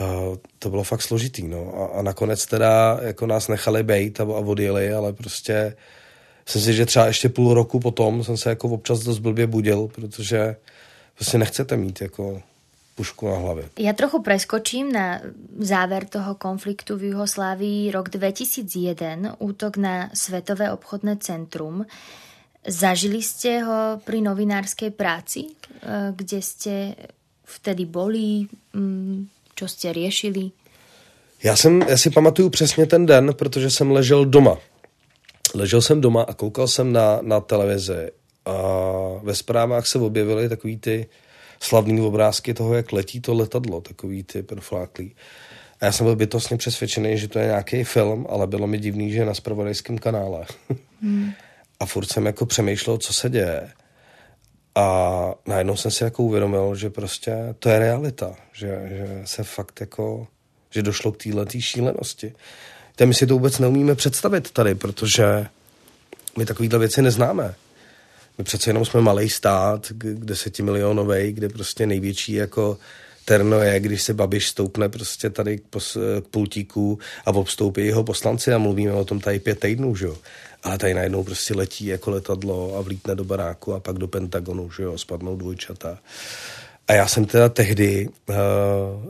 uh, to bylo fakt složitý, no. A, a nakonec teda jako nás nechali bejt a, a odjeli, ale prostě jsem si, že třeba ještě půl roku potom jsem se jako občas dost blbě budil, protože prostě nechcete mít jako pušku na hlavě. Ja trochu preskočím na záver toho konfliktu v Juhoslávii rok 2001, útok na Svetové obchodné centrum. Zažili ste ho pri novinárskej práci, eh, kde ste vtedy boli, mm, čo ste riešili? Já, jsem, já si pamatuju přesně ten den, protože jsem ležel doma. Ležel jsem doma a koukal jsem na, na televizi a ve zprávách se objevily takový ty slavný obrázky toho, jak letí to letadlo, takový ty profláklý. A já jsem byl bytostně přesvědčený, že to je nějaký film, ale bylo mi divný, že je na spravodajském kanále. Hmm. (laughs) A furt jsem jako přemýšlel, co se děje. A najednou jsem si jako uvědomil, že prostě to je realita, že, že se fakt jako, že došlo k této šílenosti. Teď my si to vůbec neumíme představit tady, protože my takovýhle věci neznáme. My přece jenom jsme malý stát, desetimilionový, kde prostě největší jako terno je, když se Babiš stoupne prostě tady k, pos, k pultíku a obstoupí jeho poslanci a mluvíme o tom tady pět týdnů, že jo. Ale tady najednou prostě letí jako letadlo a vlítne do baráku a pak do Pentagonu, že jo, spadnou dvojčata. A já jsem teda tehdy uh,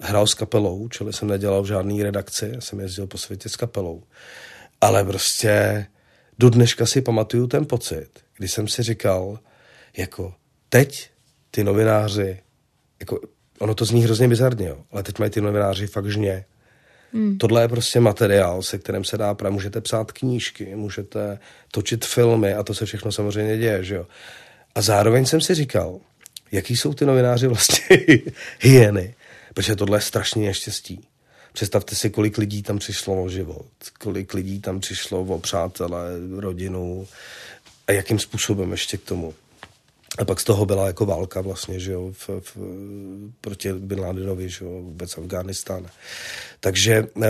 hrál s kapelou, čili jsem nedělal v žádné redakci, já jsem jezdil po světě s kapelou. Ale prostě do dneška si pamatuju ten pocit, kdy jsem si říkal, jako teď ty novináři, jako ono to zní hrozně bizarně, jo, ale teď mají ty novináři fakt žně. Hmm. Tohle je prostě materiál, se kterým se dá, můžete psát knížky, můžete točit filmy a to se všechno samozřejmě děje, že jo. A zároveň jsem si říkal, jaký jsou ty novináři vlastně (laughs) hyeny, protože tohle je strašně neštěstí. Představte si, kolik lidí tam přišlo o život, kolik lidí tam přišlo o přátele, rodinu a jakým způsobem ještě k tomu. A pak z toho byla jako válka vlastně, že jo, v, v, proti Bin Ladenovi, že jo, vůbec Afghánistán. Takže uh,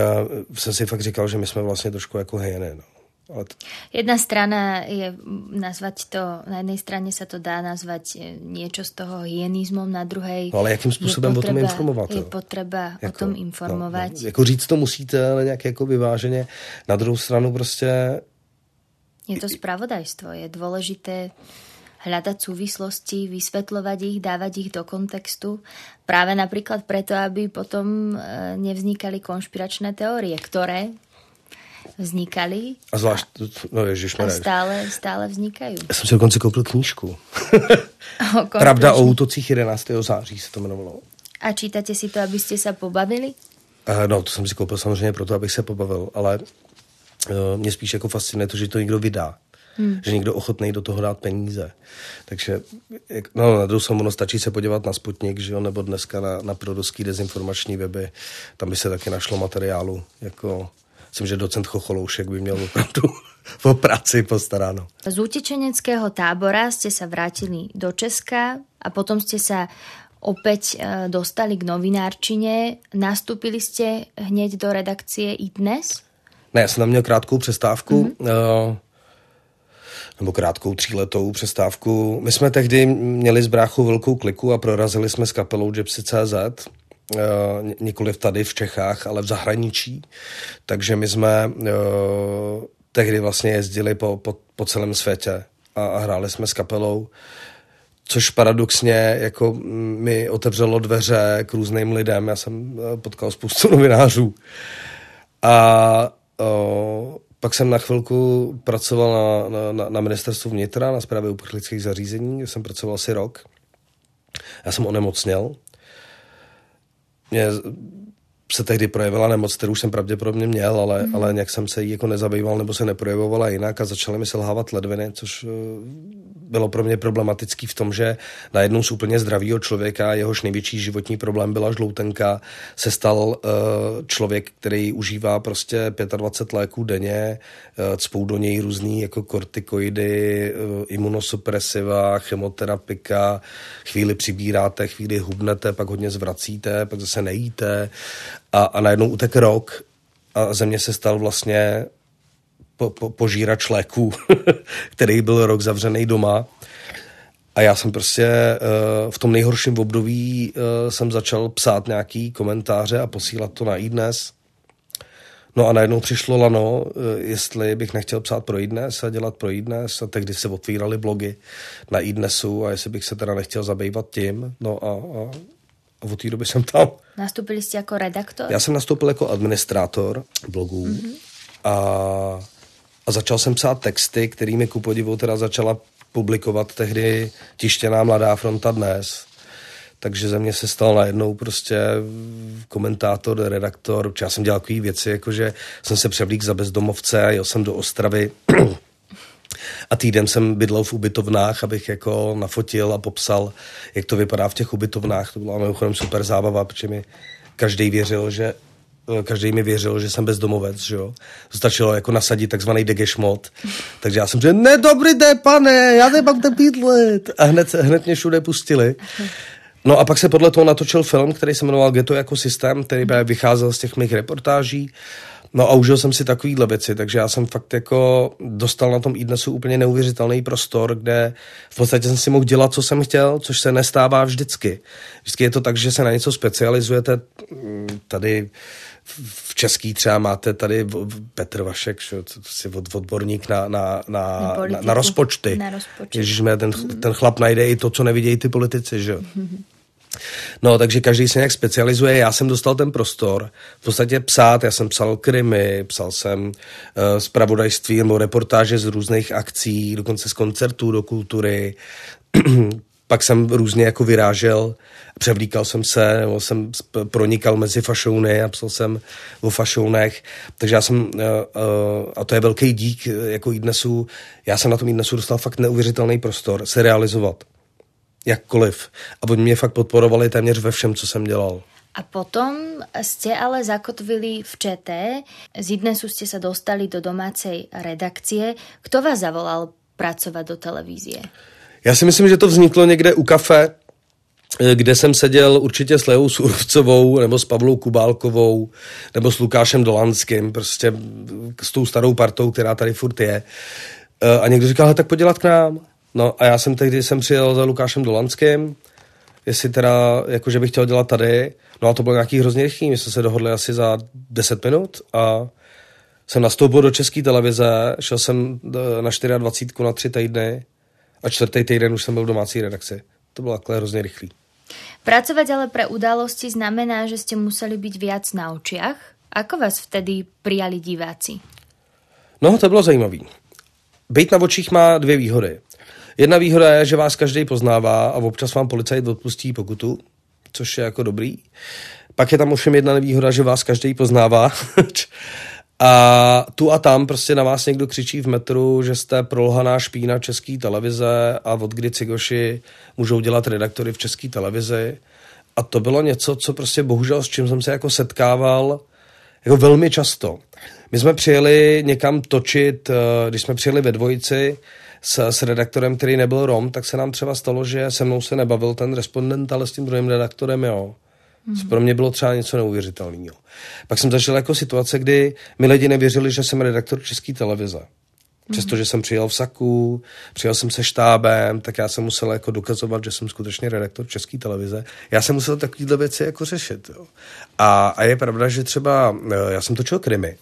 jsem si fakt říkal, že my jsme vlastně trošku jako hyeny, no. Ale to... Jedna strana je nazvať to, na jednej strane sa to dá nazvať e, niečo z toho hyenizmom, na druhej no, ale jakým způsobem potreba, o tom informovat? Je potřeba jako, o tom informovat. No, no, jako říct to musíte, ale nějak jako vyváženě. Na druhou stranu prostě... Je to spravodajstvo. Je dôležité hľadať súvislosti, vysvetľovať ich, dávať ich do kontextu. Práve napríklad preto, aby potom e, nevznikali konšpiračné teórie, ktoré vznikali. A zvlášť, no ježiš, A stále, stále vznikají. Já jsem si dokonce koupil knížku. (laughs) o Pravda o útocích 11. září se to jmenovalo. A čítate si to, abyste se pobavili? Uh, no, to jsem si koupil samozřejmě proto, abych se pobavil, ale uh, mě spíš jako fascinuje to, že to někdo vydá. Hmm. Že někdo ochotný do toho dát peníze. Takže no, na druhou stranu stačí se podívat na Sputnik, že jo, nebo dneska na, na proruský dezinformační weby. Tam by se taky našlo materiálu jako myslím, že docent Chocholoušek by měl opravdu (laughs) o práci postaráno. Z utečeneckého tábora ste sa vrátili do Česka a potom ste sa opäť e, dostali k novinárčine. Nastúpili ste hneď do redakcie i dnes? Ne, já jsem tam měl krátkou přestávku. Mm-hmm. nebo krátkou tříletou přestávku. My jsme tehdy měli z bráchu velkou kliku a prorazili jsme s kapelou Gypsy.cz nikoliv tady v Čechách, ale v zahraničí. Takže my jsme uh, tehdy vlastně jezdili po, po, po celém světě a, a hráli jsme s kapelou, což paradoxně jako mi otevřelo dveře k různým lidem. Já jsem uh, potkal spoustu (laughs) novinářů. A uh, pak jsem na chvilku pracoval na, na, na ministerstvu vnitra, na zprávě uprchlických zařízení, kde jsem pracoval asi rok. Já jsem onemocněl mě se tehdy projevila nemoc, kterou jsem pravděpodobně měl, ale, mm. ale nějak jsem se jí jako nezabýval nebo se neprojevovala jinak a začaly mi selhávat ledviny, což uh, bylo pro mě problematický v tom, že najednou z úplně zdravého člověka, jehož největší životní problém byla žloutenka, se stal uh, člověk, který užívá prostě 25 léků denně, uh, cpou do něj různý jako kortikoidy, uh, imunosupresiva, chemoterapika, chvíli přibíráte, chvíli hubnete, pak hodně zvracíte, pak zase nejíte a, a najednou utek rok a země se stal vlastně po, po, požírač léků, (laughs) který byl rok zavřený doma. A já jsem prostě uh, v tom nejhorším období uh, jsem začal psát nějaký komentáře a posílat to na iDnes. No a najednou přišlo lano, uh, jestli bych nechtěl psát pro iDnes a dělat pro iDnes a tehdy se otvíraly blogy na iDnesu a jestli bych se teda nechtěl zabývat tím. No a, a, a od té doby jsem tam. Nastupili jste jako redaktor? Já jsem nastoupil jako administrátor blogů mm-hmm. a a začal jsem psát texty, kterými ku podivu teda začala publikovat tehdy tištěná Mladá fronta dnes. Takže ze mě se stal najednou prostě komentátor, redaktor. Já jsem dělal takové věci, jakože jsem se převlík za bezdomovce a jel jsem do Ostravy a týden jsem bydlel v ubytovnách, abych jako nafotil a popsal, jak to vypadá v těch ubytovnách. To byla mimochodem super zábava, protože mi každý věřil, že Eh, každý mi věřil, že jsem bezdomovec, že jo. Stačilo jako nasadit takzvaný degešmot. Takže já jsem řekl, ne, dobrý den, pane, já nemám ten bydlet. A hned, hned mě všude pustili. No a pak se podle toho natočil film, který se jmenoval Ghetto jako systém, který vycházel z těch mých reportáží. No a užil jsem si takovýhle věci, takže já jsem fakt jako dostal na tom dnesu úplně neuvěřitelný prostor, kde v podstatě jsem si mohl dělat, co jsem chtěl, což se nestává vždycky. Vždycky je to tak, že se na něco specializujete. Tady v český třeba máte tady Petr Vašek, že, si od, odborník na, na, na, na, na rozpočty. Na rozpočty. Ježiš, ten, ten chlap najde i to, co nevidějí ty politici. Že? (laughs) No, takže každý se nějak specializuje. Já jsem dostal ten prostor v podstatě psát. Já jsem psal krimi, psal jsem uh, zpravodajství nebo reportáže z různých akcí, dokonce z koncertů do kultury. (clears throat) Pak jsem různě jako vyrážel převlíkal jsem se, nebo jsem pronikal mezi fašouny a psal jsem o fašounech, takže já jsem, eh, eh, a to je velký dík jako dnesu, já jsem na tom dnesu dostal fakt neuvěřitelný prostor se realizovat. Jakkoliv. A oni mě fakt podporovali téměř ve všem, co jsem dělal. A potom ste ale zakotvili v ČT, z Idnesu ste sa dostali do domácej redakcie. Kto vás zavolal pracovat do televízie? Já si myslím, že to vzniklo někde u kafe kde jsem seděl určitě s Leou Surovcovou, nebo s Pavlou Kubálkovou, nebo s Lukášem Dolanským, prostě s tou starou partou, která tady furt je. Eh, a někdo říkal, tak podělat k nám. No a já jsem tehdy jsem přijel za Lukášem Dolanským, jestli teda, jakože bych chtěl dělat tady. No a to bylo nějaký hrozně rychlý, my jsme se dohodli asi za 10 minut a jsem nastoupil do české televize, šel jsem eh, na 24 na tři týdny a čtvrtý týden už jsem byl v domácí redakci. To bylo takhle hrozně rychlý. Pracovať ale pre udalosti znamená, že ste museli byť viac na očiach. Ako vás vtedy prijali diváci? No, to bylo zajímavé. Být na očích má dvě výhody. Jedna výhoda je, že vás každý poznává a občas vám policajt odpustí pokutu, což je jako dobrý. Pak je tam ovšem jedna nevýhoda, že vás každý poznává (laughs) A tu a tam prostě na vás někdo křičí v metru, že jste prolhaná špína české televize a od kdy cigoši můžou dělat redaktory v české televizi. A to bylo něco, co prostě bohužel s čím jsem se jako setkával jako velmi často. My jsme přijeli někam točit, eh, když jsme přijeli ve dvojici s, s redaktorem, který nebyl Rom, tak se nám třeba stalo, že se mnou se nebavil ten respondent, ale s tím druhým redaktorem, jo. Mm-hmm. Pro mě bylo třeba něco neuvěřitelného. Pak jsem zažil jako situace, kdy mi lidi nevěřili, že jsem redaktor České televize. Přestože jsem přijel v saku, přijel jsem se štábem, tak já jsem musel jako dokazovat, že jsem skutečně redaktor České televize. Já jsem musel takovéhle věci jako řešit. Jo. A, a je pravda, že třeba eh, já jsem točil krimi.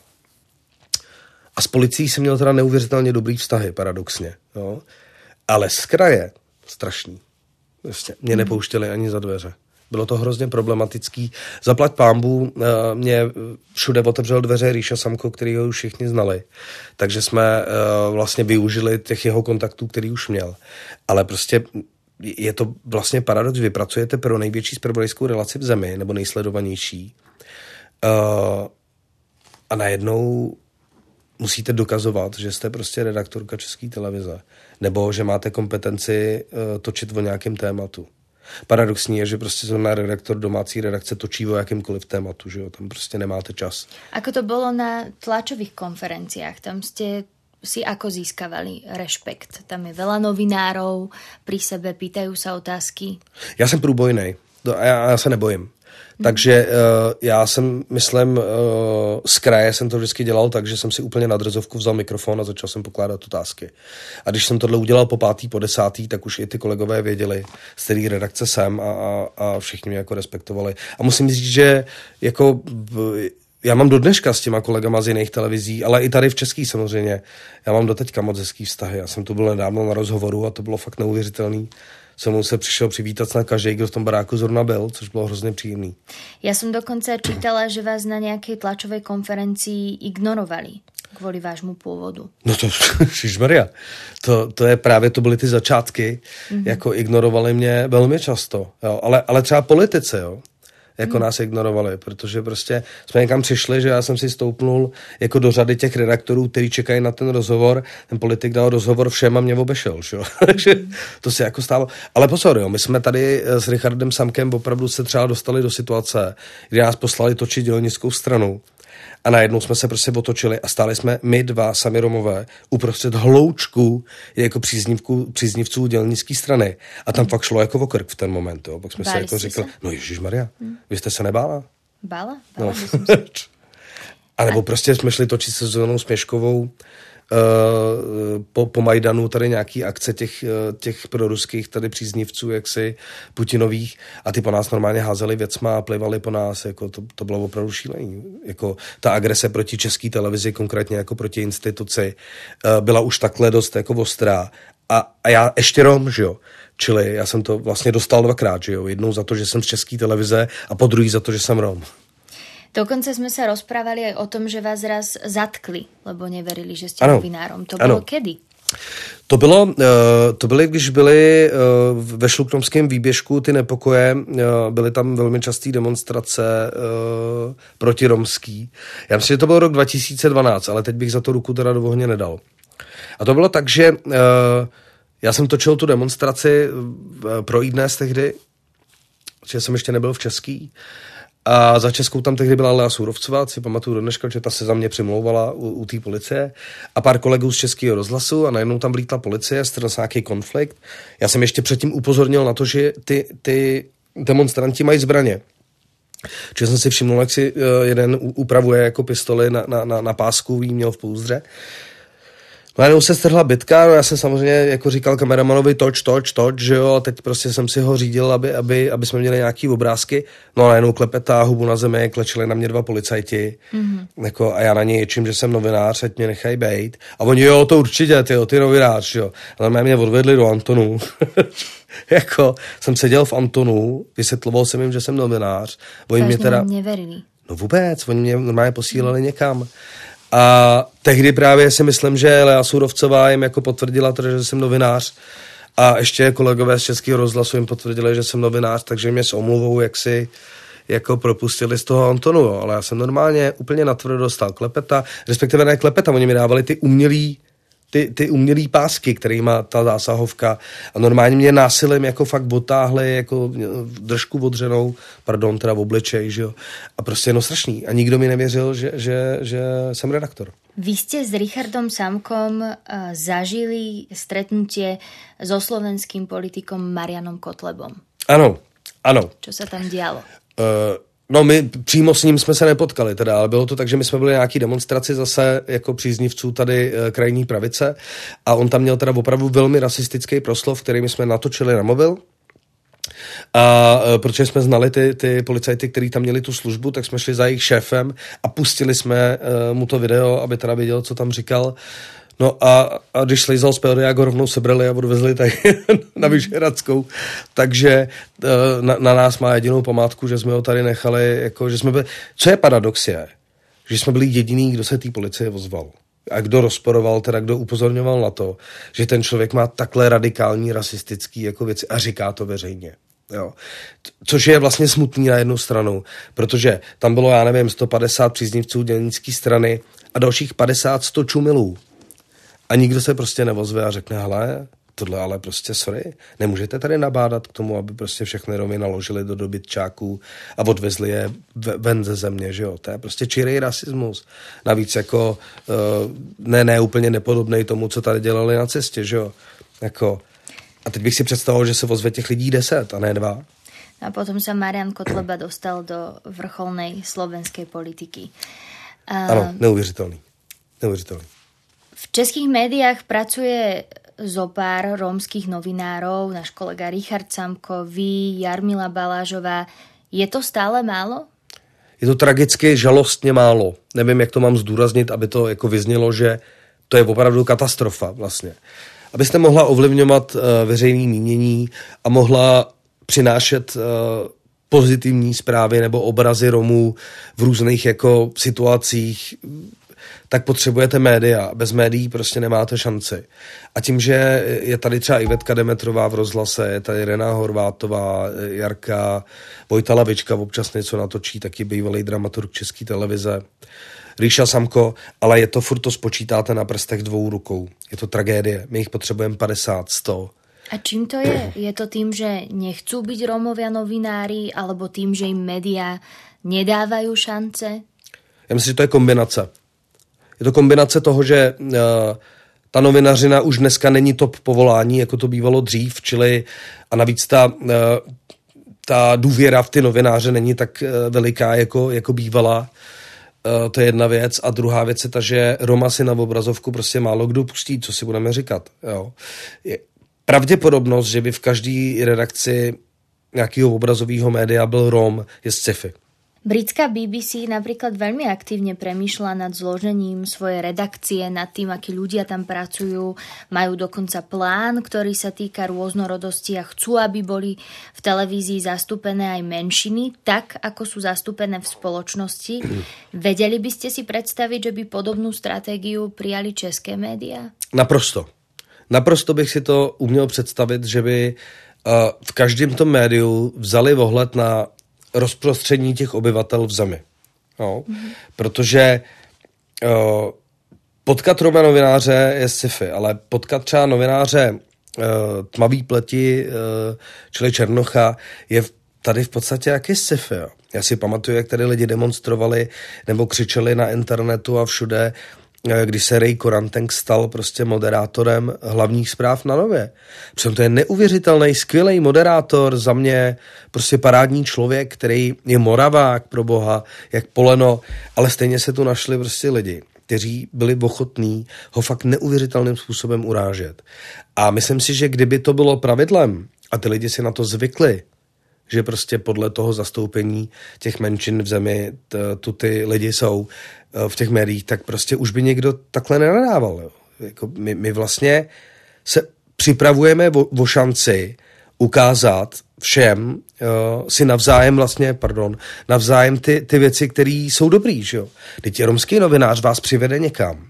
A s policií jsem měl teda neuvěřitelně dobrý vztahy, paradoxně. Jo. Ale z kraje, strašný. Vlastně, mě nepouštěli ani za dveře. Bylo to hrozně problematický. Zaplať pámbu eh, mě všude otevřel dveře Ríša Samko, který ho už všichni znali. Takže jsme eh, vlastně využili těch jeho kontaktů, který už měl. Ale prostě je to vlastně paradox. Vy pracujete pro největší spravodajskou relaci v zemi, nebo nejsledovanější. Uh, a najednou musíte dokazovat, že jste prostě redaktorka České televize, nebo že máte kompetenci uh, točit o nějakém tématu. Paradoxní je, že prostě na redaktor domácí redakce točí o jakýmkoliv tématu, že jo, tam prostě nemáte čas. Ako to bylo na tlačových konferenciách? Tam jste si ako získavali rešpekt? Tam je veľa novinárov, pri sebe pýtajú sa otázky. Já jsem průbojný. Já, já se nebojím. Takže uh, já jsem, myslím, uh, z kraje jsem to vždycky dělal tak, že jsem si úplně na drzovku vzal mikrofon a začal jsem pokládat otázky. A když jsem tohle udělal po pátý, po desátý, tak už i ty kolegové věděli, z který redakce jsem a, a, a všichni mě jako respektovali. A musím říct, že jako já mám do dneška s těma kolegama z jiných televizí, ale i tady v Český samozřejmě. Já mám do teďka moc hezký vztahy. Já jsem tu byl nedávno na rozhovoru a to bylo fakt neuvěřitelný se mnou se přišel přivítat na každý, kdo v tom baráku zrovna byl, což bylo hrozně příjemný. Já jsem dokonce čítala, že vás na nějaké tlačové konferenci ignorovali kvůli vášmu původu. No to, (laughs) Maria, to, to je právě, to byly ty začátky, mm-hmm. jako ignorovali mě velmi často, jo, ale, ale třeba politice, jo jako hmm. nás ignorovali, protože prostě jsme někam přišli, že já jsem si stoupnul jako do řady těch redaktorů, kteří čekají na ten rozhovor, ten politik dal rozhovor všem a mě obešel, že (laughs) takže to se jako stalo. Ale pozor, jo, my jsme tady s Richardem Samkem opravdu se třeba dostali do situace, kdy nás poslali točit dělnickou stranu a najednou jsme se prostě otočili a stáli jsme my dva sami Romové uprostřed hloučku jako příznivku, příznivců dělnické strany. A tam fakt šlo jako o krk v ten moment. Jo. Pak jsme Báli se jako řekli, no Ježíš Maria, hmm. vy jste se nebála? Bála, bála no. (laughs) A nebo prostě jsme šli točit se Zonou Směškovou po, po Majdanu tady nějaký akce těch, eh, těch proruských tady příznivců, jaksi Putinových a ty po nás normálně házeli věcma a plivali po nás, jako to, to bylo opravdu šílení. Jako ta agrese proti české televizi, konkrétně jako proti instituci, eh, byla už takhle dost jako ostrá. A, a já ještě Rom, že jo, Čili já jsem to vlastně dostal dvakrát, že jo? Jednou za to, že jsem z české televize a po druhý za to, že jsem Rom. Dokonce sme sa rozprávali aj o tom, že vás raz zatkli, lebo neverili, že ste ano. novinárom. To ano. bylo kedy? To bylo, uh, to byly, když byly uh, ve šluknomském výběžku ty nepokoje, uh, byly tam velmi časté demonstrace proti romský. Já myslím, že to byl rok 2012, ale teď bych za to ruku teda do ohně nedal. A to bylo tak, že já jsem točil tu demonstraci pro iDnes tehdy, že jsem ještě nebyl v Český a za Českou tam tehdy byla Lea Surovcová, si pamatuju do dneška, že ta se za mě přimlouvala u, u té policie a pár kolegů z Českého rozhlasu a najednou tam vlítla policie, strnul se nějaký konflikt. Já jsem ještě předtím upozornil na to, že ty, ty demonstranti mají zbraně. Že jsem si všiml, jak si uh, jeden upravuje jako pistoli na, na, na, na pásku, jí měl v pouzdře. Najednou se strhla bitka, no já jsem samozřejmě jako říkal kameramanovi toč, toč, toč, že jo, a teď prostě jsem si ho řídil, aby, aby, aby jsme měli nějaký obrázky. No a najednou klepetá hubu na zemi, klečeli na mě dva policajti, mm-hmm. jako, a já na ně ječím, že jsem novinář, ať mě nechají bejt. A oni, jo, to určitě, ty, ty novinář, jo. A tam mě odvedli do Antonu. (laughs) jako, jsem seděl v Antonu, vysvětloval jsem jim, že jsem novinář. Oni mě teda... Neverili. No vůbec, oni mě normálně posílali někam. A tehdy právě si myslím, že Lea Surovcová jim jako potvrdila to, že jsem novinář. A ještě kolegové z Českého rozhlasu jim potvrdili, že jsem novinář, takže mě s omluvou jaksi jako propustili z toho Antonu, jo. ale já jsem normálně úplně natvrdo dostal klepeta, respektive ne klepeta, oni mi dávali ty umělý ty, ty umělé pásky, který má ta zásahovka a normálně mě násilím jako fakt otáhli jako držku odřenou, pardon, teda v obličej, že jo. A prostě jenom strašný. A nikdo mi nevěřil, že, že, že jsem redaktor. Vy jste s Richardom Samkom uh, zažili stretnutie so slovenským politikom Marianom Kotlebom. Ano, ano. Co se tam dělo? Uh, No my přímo s ním jsme se nepotkali teda, ale bylo to tak, že my jsme byli nějaký demonstraci zase jako příznivců tady e, krajní pravice a on tam měl teda opravdu velmi rasistický proslov, který my jsme natočili na mobil. A e, protože jsme znali ty, ty policajty, kteří tam měli tu službu, tak jsme šli za jejich šéfem a pustili jsme e, mu to video, aby teda věděl, co tam říkal. No a, a když slízal z jak ho rovnou sebrali a odvezli tady (laughs) na Vyšehradskou. Takže eh, na, na, nás má jedinou památku, že jsme ho tady nechali, jako, že jsme byli... Co je paradox je, že jsme byli jediný, kdo se té policie ozval. A kdo rozporoval, teda kdo upozorňoval na to, že ten člověk má takhle radikální rasistický jako věci a říká to veřejně. Jo. Což je vlastně smutný na jednu stranu, protože tam bylo, já nevím, 150 příznivců dělnické strany a dalších 50 100 čumilů. A nikdo se prostě nevozve a řekne, hele, tohle ale prostě, sorry, nemůžete tady nabádat k tomu, aby prostě všechny Romy naložili do dobytčáků a odvezli je ven ze země, že jo. To je prostě čirý rasismus. Navíc jako uh, ne, ne úplně nepodobný tomu, co tady dělali na cestě, že jo. Jako, a teď bych si představoval, že se ozve těch lidí deset a ne dva. A potom se Marian Kotleba dostal do vrcholnej slovenské politiky. Ano, neuvěřitelný. Neuvěřitelný. V českých médiách pracuje zo pár rómskych novinárov, náš kolega Richard Samko, vy, Jarmila Balážová. Je to stále málo? Je to tragicky žalostně málo. Nevím, jak to mám zdůraznit, aby to jako vyznělo, že to je opravdu katastrofa vlastně. Abyste mohla ovlivňovat uh, veřejné mínění a mohla přinášet uh, pozitivní zprávy nebo obrazy Romů v různých jako situacích, tak potřebujete média. Bez médií prostě nemáte šanci. A tím, že je tady třeba Ivetka Demetrová v rozhlase, je tady Rená Horvátová, Jarka, Vojta Lavička občas něco natočí, taky bývalý dramaturg České televize, Ríša Samko, ale je to furt to spočítáte na prstech dvou rukou. Je to tragédie. My jich potřebujeme 50, 100. A čím to je? Je to tým, že nechcú byť Rómovia novinári, alebo tým, že im média nedávají šance? Já myslím, že to je kombinace. Je to kombinace toho, že uh, ta novinařina už dneska není top povolání, jako to bývalo dřív, čili a navíc ta, uh, ta důvěra v ty novináře není tak uh, veliká, jako, jako bývala. To je jedna věc. A druhá věc je ta, že Roma si na obrazovku prostě málo kdo pustí, co si budeme říkat. Jo. Je pravděpodobnost, že by v každé redakci nějakého obrazového média byl Rom, je sci-fi. Britská BBC napríklad veľmi aktívne premýšľa nad zložením svojej redakcie, nad tým, akí ľudia tam pracujú. Majú dokonca plán, ktorý sa týka rôznorodosti a chcú, aby boli v televízii zastúpené aj menšiny, tak ako sú zastúpené v spoločnosti. (clears throat) Vedeli by ste si predstaviť, že by podobnú stratégiu prijali české média? Naprosto. Naprosto bych si to uměl představit, že by uh, v každém tom médiu vzali ohled na rozprostření těch obyvatel v zemi. Jo? Mm-hmm. Protože uh, potkat Roma novináře je sci-fi, ale potkat třeba novináře uh, tmavý pleti, uh, čili Černocha, je tady v podstatě jaký sci-fi. Já si pamatuju, jak tady lidi demonstrovali nebo křičeli na internetu a všude, Eh, když se Ray Koranteng stal prostě moderátorem hlavních zpráv na Nově. Přitom to je neuvěřitelný, skvělý moderátor, za mě prostě parádní člověk, který je moravák pro boha, jak poleno, ale stejně se tu našli prostě lidi, kteří byli ochotní ho fakt neuvěřitelným způsobem urážet. A myslím si, že kdyby to bylo pravidlem a ty lidi si na to zvykli, že prostě podle toho zastoupení těch menšin v zemi tu ty lidi jsou eh, v těch médiích, tak prostě už by někdo takhle nenadával. Jako my, my vlastně se připravujeme o, o šanci ukázat všem uh, si navzájem vlastně, pardon, navzájem ty, ty věci, které jsou dobrý, že jo. Teď romský novinář vás přivede někam,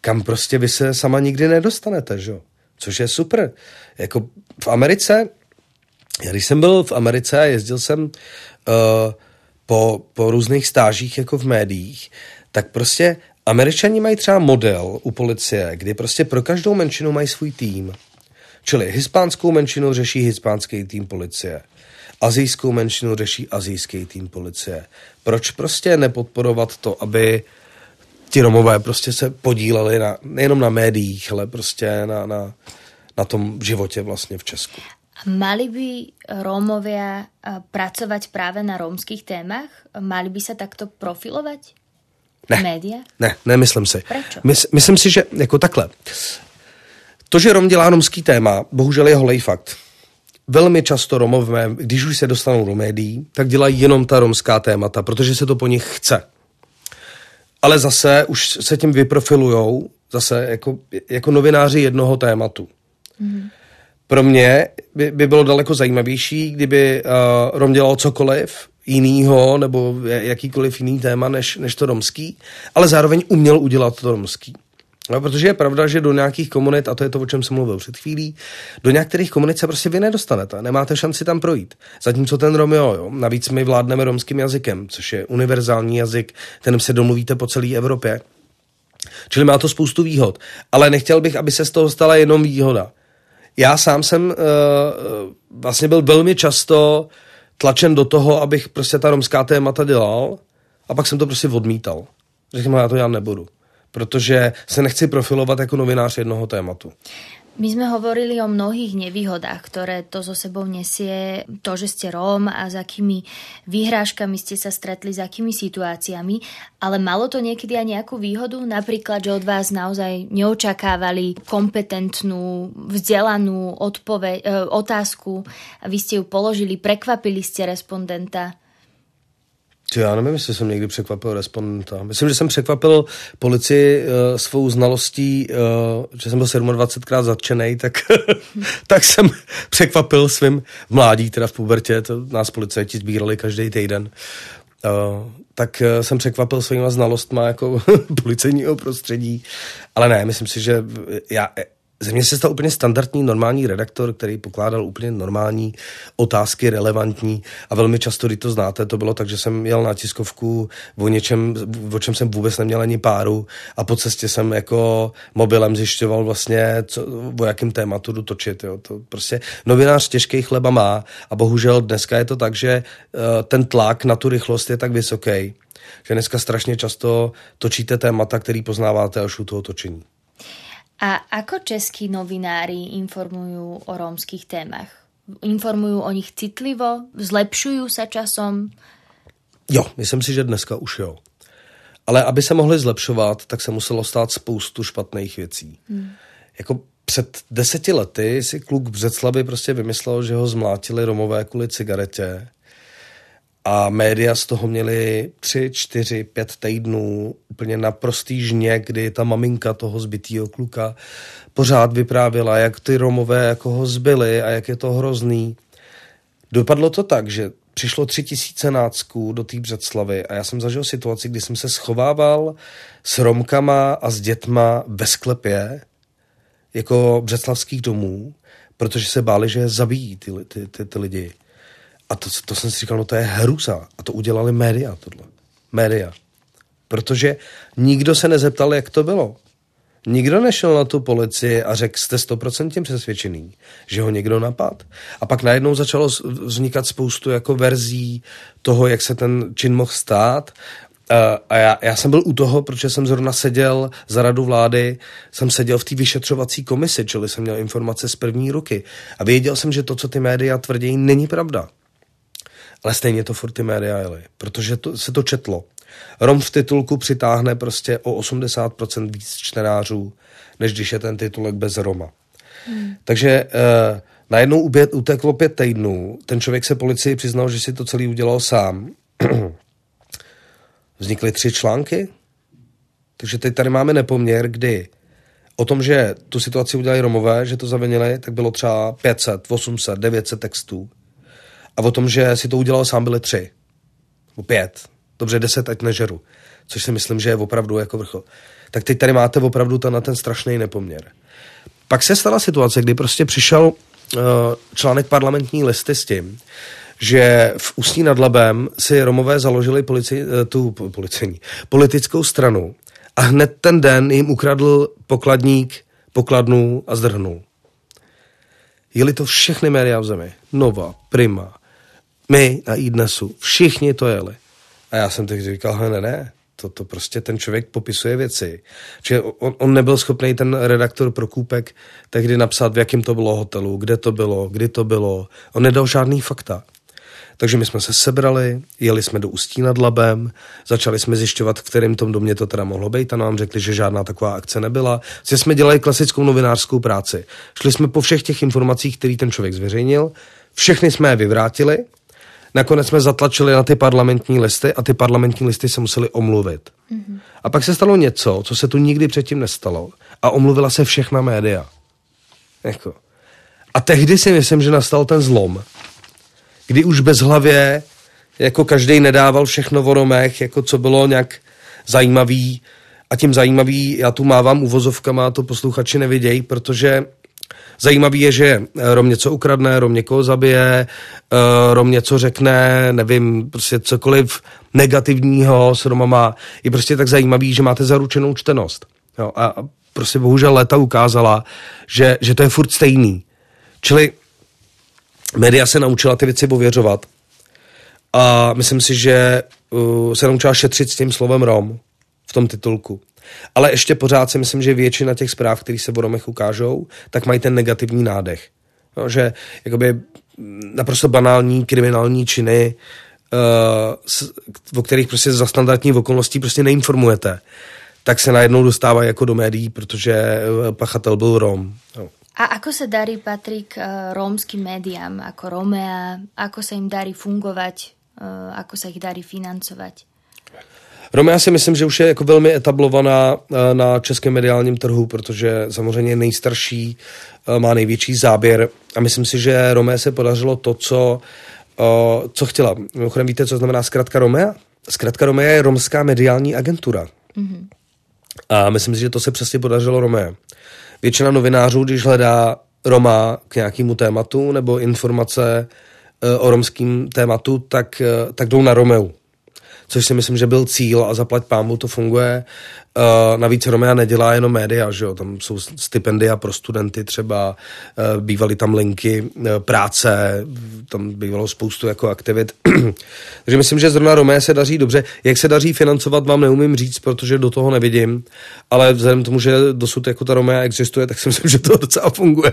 kam prostě vy se sama nikdy nedostanete, že jo. Což je super. Jako v Americe já když jsem byl v Americe a jezdil jsem uh, po, po různých stážích jako v médiích, tak prostě američani mají třeba model u policie, kdy prostě pro každou menšinu mají svůj tým. Čili hispánskou menšinu řeší hispánský tým policie. Azijskou menšinu řeší azijský tým policie. Proč prostě nepodporovat to, aby ti Romové prostě se podíleli na, nejenom na médiích, ale prostě na, na, na tom životě vlastně v Česku. Mali by Rómovia pracovať práve na rómskych témach? Mali by sa takto profilovať? Ne, Média? ne, nemyslím si. Proč? Mys, myslím si, že jako takhle. To, že Rom dělá romský téma, bohužel je holej fakt. Velmi často Romové, když už se dostanou do médií, tak dělají jenom ta romská témata, protože se to po nich chce. Ale zase už se tím vyprofilujou zase jako, jako novináři jednoho tématu. Mm-hmm pro mě by, by bylo daleko zajímavější, kdyby uh, Rom dělal cokoliv jinýho nebo jakýkoliv jiný téma než, než to romský, ale zároveň uměl udělat to romský. No, protože je pravda, že do nějakých komunit, a to je to, o čem jsem mluvil před chvílí, do některých komunit se prostě vy nedostanete, nemáte šanci tam projít. Zatímco ten Romeo, jo, navíc my vládneme romským jazykem, což je univerzální jazyk, kterým se domluvíte po celé Evropě. Čili má to spoustu výhod. Ale nechtěl bych, aby se z toho stala jenom výhoda. Já sám jsem uh, vlastně byl velmi často tlačen do toho, abych prostě ta romská témata dělal a pak jsem to prostě odmítal. Řekl já to já nebudu protože se nechci profilovat jako novinář jednoho tématu. My sme hovorili o mnohých nevýhodách, ktoré to zo sebou nesie to, že ste Róm a s akými vyhrážkami ste sa stretli, s akými situáciami, ale malo to niekedy aj nejakú výhodu? Napríklad, že od vás naozaj neočakávali kompetentnú, vzdelanú odpove- e, otázku vy ste ju položili, prekvapili ste respondenta? Ty já nevím, jestli jsem někdy překvapil respondenta. Myslím, že jsem překvapil policii uh, svou znalostí, uh, že jsem byl 27krát zatčený, tak, (laughs) tak jsem překvapil svým mládí, teda v pubertě, to nás policajti sbírali každý týden. Uh, tak uh, jsem překvapil svýma znalostma jako (laughs) policejního prostředí. Ale ne, myslím si, že já, ze mě se stal úplně standardní normální redaktor, který pokládal úplně normální otázky, relevantní a velmi často, když to znáte, to bylo tak, že jsem jel na tiskovku o něčem, o čem jsem vůbec neměl ani páru a po cestě jsem jako mobilem zjišťoval vlastně, co, o jakém tématu jdu točit. Jo. To prostě novinář těžký chleba má a bohužel dneska je to tak, že uh, ten tlak na tu rychlost je tak vysoký, že dneska strašně často točíte témata, který poznáváte až u toho točení. A ako českí novinári informujú o rómskych témach? Informujú o nich citlivo? Zlepšujú sa časom? Jo, myslím si, že dneska už jo. Ale aby se mohli zlepšovat, tak se muselo stát spoustu špatných věcí. Hmm. Jako před deseti lety si kluk v Břeclavi prostě vymyslel, že ho zmlátili Romové kvůli cigaretě a média z toho měly tři, čtyři, pět týdnů úplně naprostý žně, kdy ta maminka toho zbytýho kluka pořád vyprávěla, jak ty Romové jako ho zbyli a jak je to hrozný. Dopadlo to tak, že přišlo tři tisíce nácků do té Břeclavy a já jsem zažil situaci, kdy jsem se schovával s Romkama a s dětma ve sklepě jako břeclavských domů, protože se báli, že je zabijí ty, ty, ty, ty lidi. A to, to jsem si říkal, no to je hruza. A to udělali média, tohle. Média. Protože nikdo se nezeptal, jak to bylo. Nikdo nešel na tu policii a řekl, jste stoprocentně přesvědčený, že ho někdo napad. A pak najednou začalo vznikat spoustu jako verzí toho, jak se ten čin mohl stát. A já, já jsem byl u toho, protože jsem zrovna seděl za radu vlády, jsem seděl v té vyšetřovací komisi, čili jsem měl informace z první ruky. A věděl jsem, že to, co ty média tvrdí, není pravda. Ale stejně to furt ty média jeli, protože to, se to četlo. Rom v titulku přitáhne prostě o 80% víc čtenářů, než když je ten titulek bez Roma. Hmm. Takže eh, najednou ubět, uteklo pět týdnů, ten člověk se policii přiznal, že si to celý udělal sám. (clears throat) Vznikly tři články, takže teď tady máme nepoměr, kdy o tom, že tu situaci udělali Romové, že to zavinili, tak bylo třeba 500, 800, 900 textů. A o tom, že si to udělal sám, byly tři. Nebo pět. Dobře, deset, ať nežeru. Což si myslím, že je opravdu jako vrchol. Tak teď tady máte opravdu ten, na ten strašný nepoměr. Pak se stala situace, kdy prostě přišel uh, článek parlamentní listy s tím, že v Ústí nad Labem si Romové založili polici, uh, tu policejní, politickou stranu a hned ten den jim ukradl pokladník, pokladnu a zdrhnul. Jeli to všechny média v zemi. Nova, Prima, my na iDnesu, všichni to jeli. A já jsem teď říkal, ne, ne, to, to prostě ten člověk popisuje věci. Že on, on nebyl schopný ten redaktor Prokůpek tehdy napsat, v jakém to bylo hotelu, kde to bylo, kdy to bylo. On nedal žádný fakta. Takže my jsme se sebrali, jeli jsme do Ústí nad Labem, začali jsme zjišťovat, v kterém tom domě to teda mohlo být a nám řekli, že žádná taková akce nebyla. Že jsme dělali klasickou novinářskou práci. Šli jsme po všech těch informacích, které ten člověk zveřejnil, všechny jsme je vyvrátili, Nakonec jsme zatlačili na ty parlamentní listy a ty parlamentní listy se museli omluvit. Mm-hmm. A pak se stalo něco, co se tu nikdy předtím nestalo. A omluvila se všechna média. Jako. A tehdy si myslím, že nastal ten zlom, kdy už bez hlavě jako každý nedával všechno v romech, jako co bylo nějak zajímavý A tím zajímavý, já tu mávám uvozovkama, to posluchači nevidějí, protože Zajímavý je, že Rom něco ukradne, Rom někoho zabije, Rom něco řekne, nevím, prostě cokoliv negativního s Romama je prostě tak zajímavý, že máte zaručenou čtenost. Jo, a prostě bohužel léta ukázala, že, že to je furt stejný. Čili média se naučila ty věci pověřovat a myslím si, že uh, se naučila šetřit s tím slovem Rom v tom titulku. Ale ještě pořád si myslím, že většina těch zpráv, které se o Romech ukážou, tak mají ten negativní nádech. No, že jakoby naprosto banální kriminální činy, uh, o kterých prostě za standardních okolností prostě neinformujete, tak se najednou dostávají jako do médií, protože eh, pachatel byl Rom. No. A ako se darí, Patrik, eh, rómským médiám, ako Romea, ako se jim darí fungovat, ako se jich darí financovat? Rome já si myslím, že už je jako velmi etablovaná eh, na českém mediálním trhu, protože samozřejmě je nejstarší, eh, má největší záběr a myslím si, že Rome se podařilo to, co, eh, co chtěla. Mimochodem víte, co znamená zkrátka Romea? Zkrátka Romea je romská mediální agentura. Mm-hmm. A myslím si, že to se přesně podařilo Rome. Většina novinářů, když hledá Roma k nějakému tématu nebo informace o romském tématu, tak, tak jdou na Romeu což si myslím, že byl cíl a zaplať pámu to funguje. Uh, navíc Romea nedělá jenom média, že jo? tam jsou stipendia pro studenty třeba, uh, bývaly tam linky uh, práce, tam bývalo spoustu jako aktivit. (clears throat) Takže myslím, že zrovna Romea se daří dobře. Jak se daří financovat, vám neumím říct, protože do toho nevidím, ale vzhledem tomu, že dosud jako ta Romea existuje, tak si (laughs) myslím, že to docela funguje.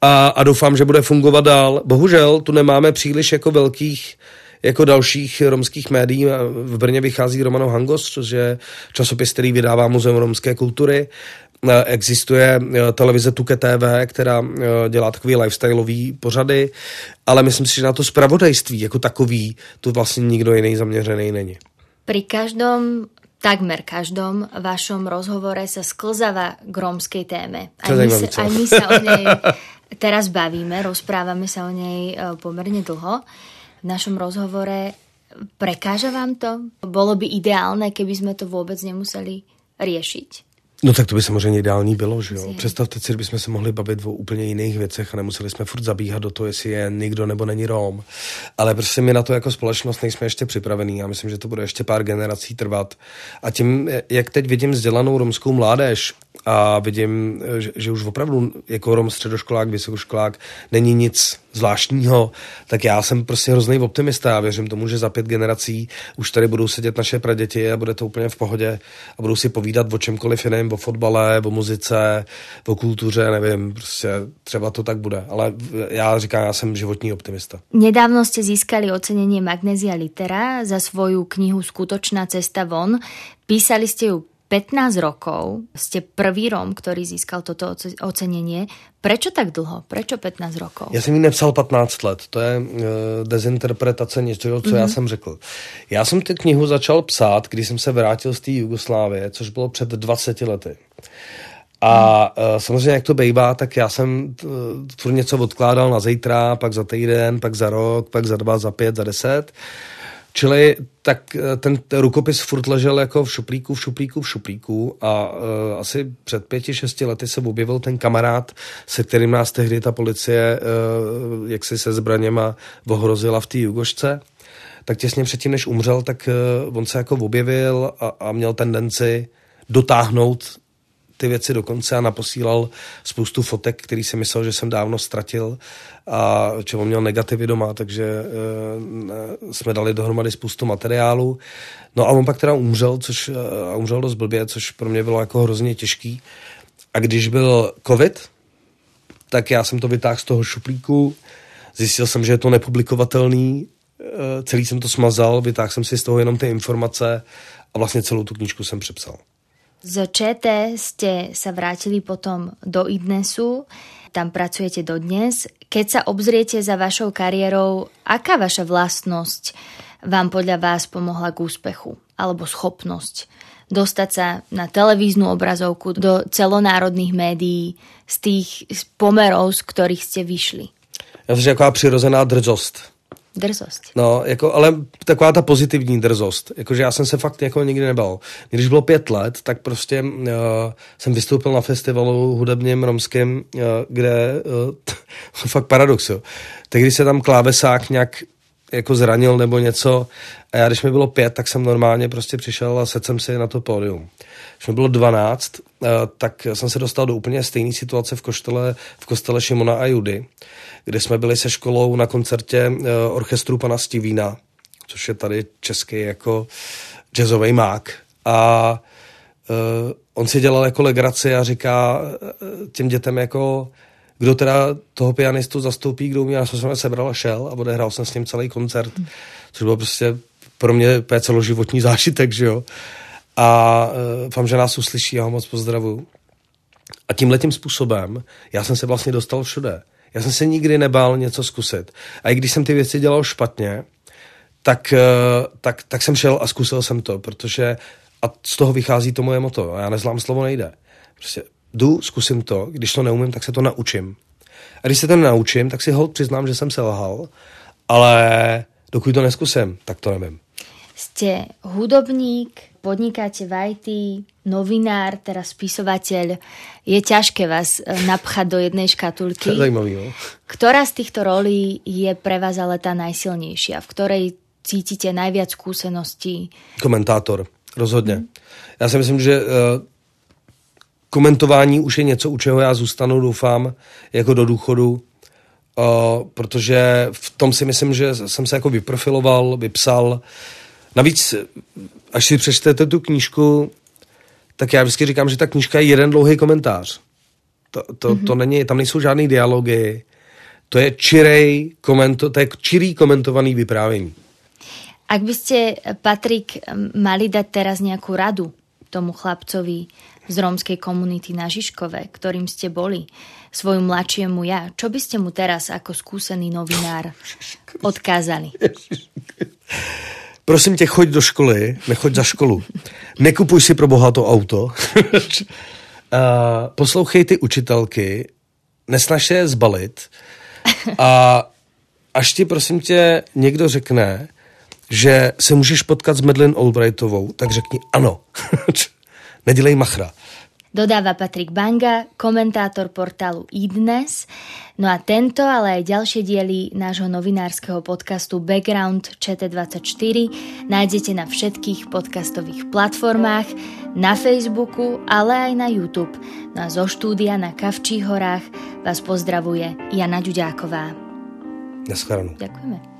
A, a doufám, že bude fungovat dál. Bohužel tu nemáme příliš jako velkých jako dalších romských médií. V Brně vychází Romano Hangos, což je časopis, který vydává Muzeum romské kultury. Existuje eh, televize Tuke TV, která eh, dělá takový lifestyleový pořady, ale myslím si, že na to spravodajství jako takový tu vlastně nikdo jiný zaměřený není. Pri každom takmer každom vašom rozhovore sa sklzáva k rómskej téme. Aj my, sa, aj my sa o (laughs) nej teraz bavíme, rozprávame sa o nej eh, pomerne dlho v našom rozhovore. Prekáža vám to? Bolo by ideálne, keby sme to vôbec nemuseli riešiť? No tak to by samozřejmě ideální bylo, že jo. Představte si, kdybychom se mohli bavit o úplně jiných věcech a nemuseli jsme furt zabíhat do toho, jestli je nikdo nebo není Róm. Ale prostě my na to jako společnost nejsme ještě připravení. Já myslím, že to bude ještě pár generací trvat. A tím, jak teď vidím vzdělanou romskou mládež a vidím, že, že už opravdu jako Rom středoškolák, vysokoškolák není nic zvláštního, tak já jsem prostě hrozný optimista a věřím tomu, že za pět generací už tady budou sedět naše praděti a bude to úplně v pohodě a budou si povídat o čemkoliv jiném, o fotbale, o muzice, o kultuře, nevím, prostě třeba to tak bude. Ale já říkám, já jsem životní optimista. Nedávno jste získali ocenění Magnesia Litera za svoju knihu Skutočná cesta von. Písali ste ju 15 rokov ste prvý Rom, ktorý získal toto ocenenie. Prečo tak dlho? Prečo 15 rokov? Já jsem ji nepsal 15 let. To je uh, dezinterpretace něčeho, co mm-hmm. já mhm. jsem řekl. Já jsem tu knihu začal psát, když jsem se vrátil z té Jugoslávie, což bylo před 20 lety. A uh, samozřejmě, jak to bývá, tak já jsem uh, furt něco odkládal na zítra, pak za týden, pak za rok, pak za dva, za pět, za deset. Čili tak eh, ten rukopis furt ležel jako v šuplíku, v šuplíku, v šuplíku a uh, asi před pěti, šesti lety se objevil ten kamarád, se kterým nás tehdy ta policie uh, jak si se zbraněma ohrozila v té Jugošce. Tak těsně předtím, než umřel, tak uh, on se jako objevil a, a měl tendenci dotáhnout ty věci do konce a naposílal spoustu fotek, který si myslel, že jsem dávno ztratil a on měl negativy doma, takže e, jsme dali dohromady spoustu materiálu. No a on pak teda umřel, což, a umřel dost blbě, což pro mě bylo jako hrozně těžký. A když byl covid, tak já jsem to vytáhl z toho šuplíku, zjistil jsem, že je to nepublikovatelný, e, celý jsem to smazal, vytáhl jsem si z toho jenom ty informace a vlastně celou tu knížku jsem přepsal. Z ČT ste sa vrátili potom do Idnesu, tam pracujete dodnes. Keď sa obzriete za vašou kariérou, aká vaša vlastnosť vám podľa vás pomohla k úspechu? Alebo schopnosť dostať sa na televíznu obrazovku, do celonárodných médií, z tých pomerov, z ktorých ste vyšli? Já to taková přirozená drzost. Drzost. No, jako, ale taková ta pozitivní drzost. Jakože já jsem se fakt jako nikdy nebal. Když bylo pět let, tak prostě uh, jsem vystoupil na festivalu hudebním romském, uh, kde (laughs) uh, fakt paradox, jo. Tehdy se tam klávesák nějak jako zranil nebo něco a já, když mi bylo pět, tak jsem normálně prostě přišel a sedl jsem si na to pódium. Když mi bylo 12, tak jsem se dostal do úplně stejné situace v kostele, v kostele Šimona a Judy, kde jsme byli se školou na koncertě eh, orchestru pana Stivína, což je tady český jako jazzový mák. A uh, on si dělal jako legraci a říká eh, těm dětem jako kdo teda toho pianistu zastoupí, kdo mě, já jsem sebral a šel a odehrál jsem s ním celý koncert, což bylo prostě pro mě celoživotní zážitek, že jo. A uh, doufám, že nás uslyší, já ho moc pozdravu. A tím způsobem já jsem se vlastně dostal všude. Já jsem se nikdy nebál něco zkusit. A i když jsem ty věci dělal špatně, tak, uh, tak, tak jsem šel a zkusil jsem to, protože a z toho vychází to moje moto. Já nezlám slovo nejde. Prostě jdu, zkusím to, když to neumím, tak se to naučím. A když se to naučím, tak si hold přiznám, že jsem selhal, ale dokud to neskusím, tak to nevím. Ste hudobník, podnikáte v IT, novinár, teraz spisovateľ. Je ťažké vás eh, napchať do jednej škatulky. To je zajímavý, no. Ktorá z týchto rolí je pre vás ale tá najsilnejšia? V ktorej cítite najviac skúseností? Komentátor, rozhodně. Hmm. Já si myslím, že uh, komentování už je něco, u čeho já zůstanu, doufám, jako do důchodu, uh, protože v tom si myslím, že jsem se jako vyprofiloval, vypsal. Navíc, až si přečtete tu knížku, tak já vždycky říkám, že ta knížka je jeden dlouhý komentář. To, to, mm-hmm. to není, tam nejsou žádný dialogy, to je čirej, komento, to je čirý komentovaný vyprávění. Ak by ste, Patrik, mali dať teraz nejakú radu tomu chlapcovi, z rómskej komunity na Žižkove, ktorým ste boli, svoju mladšiemu ja, čo by ste mu teraz ako skúsený novinár (laughs) odkázali? Prosím tě, choď do školy, nechoď za školu. Nekupuj si pro boha to auto. (laughs) poslouchej ty učitelky, nesnaž je zbalit a až ti, prosím tě, někdo řekne, že se můžeš potkat s Medlin Albrightovou, tak řekni ano. (laughs) Nedělej machra. Dodáva Patrik Banga, komentátor portálu iDnes. No a tento, ale aj ďalšie diely nášho novinárskeho podcastu Background ČT24 nájdete na všetkých podcastových platformách, na Facebooku, ale aj na YouTube. No a zo štúdia na Kavčích horách vás pozdravuje Jana Ďuďáková. Naschledanou. Ďakujeme.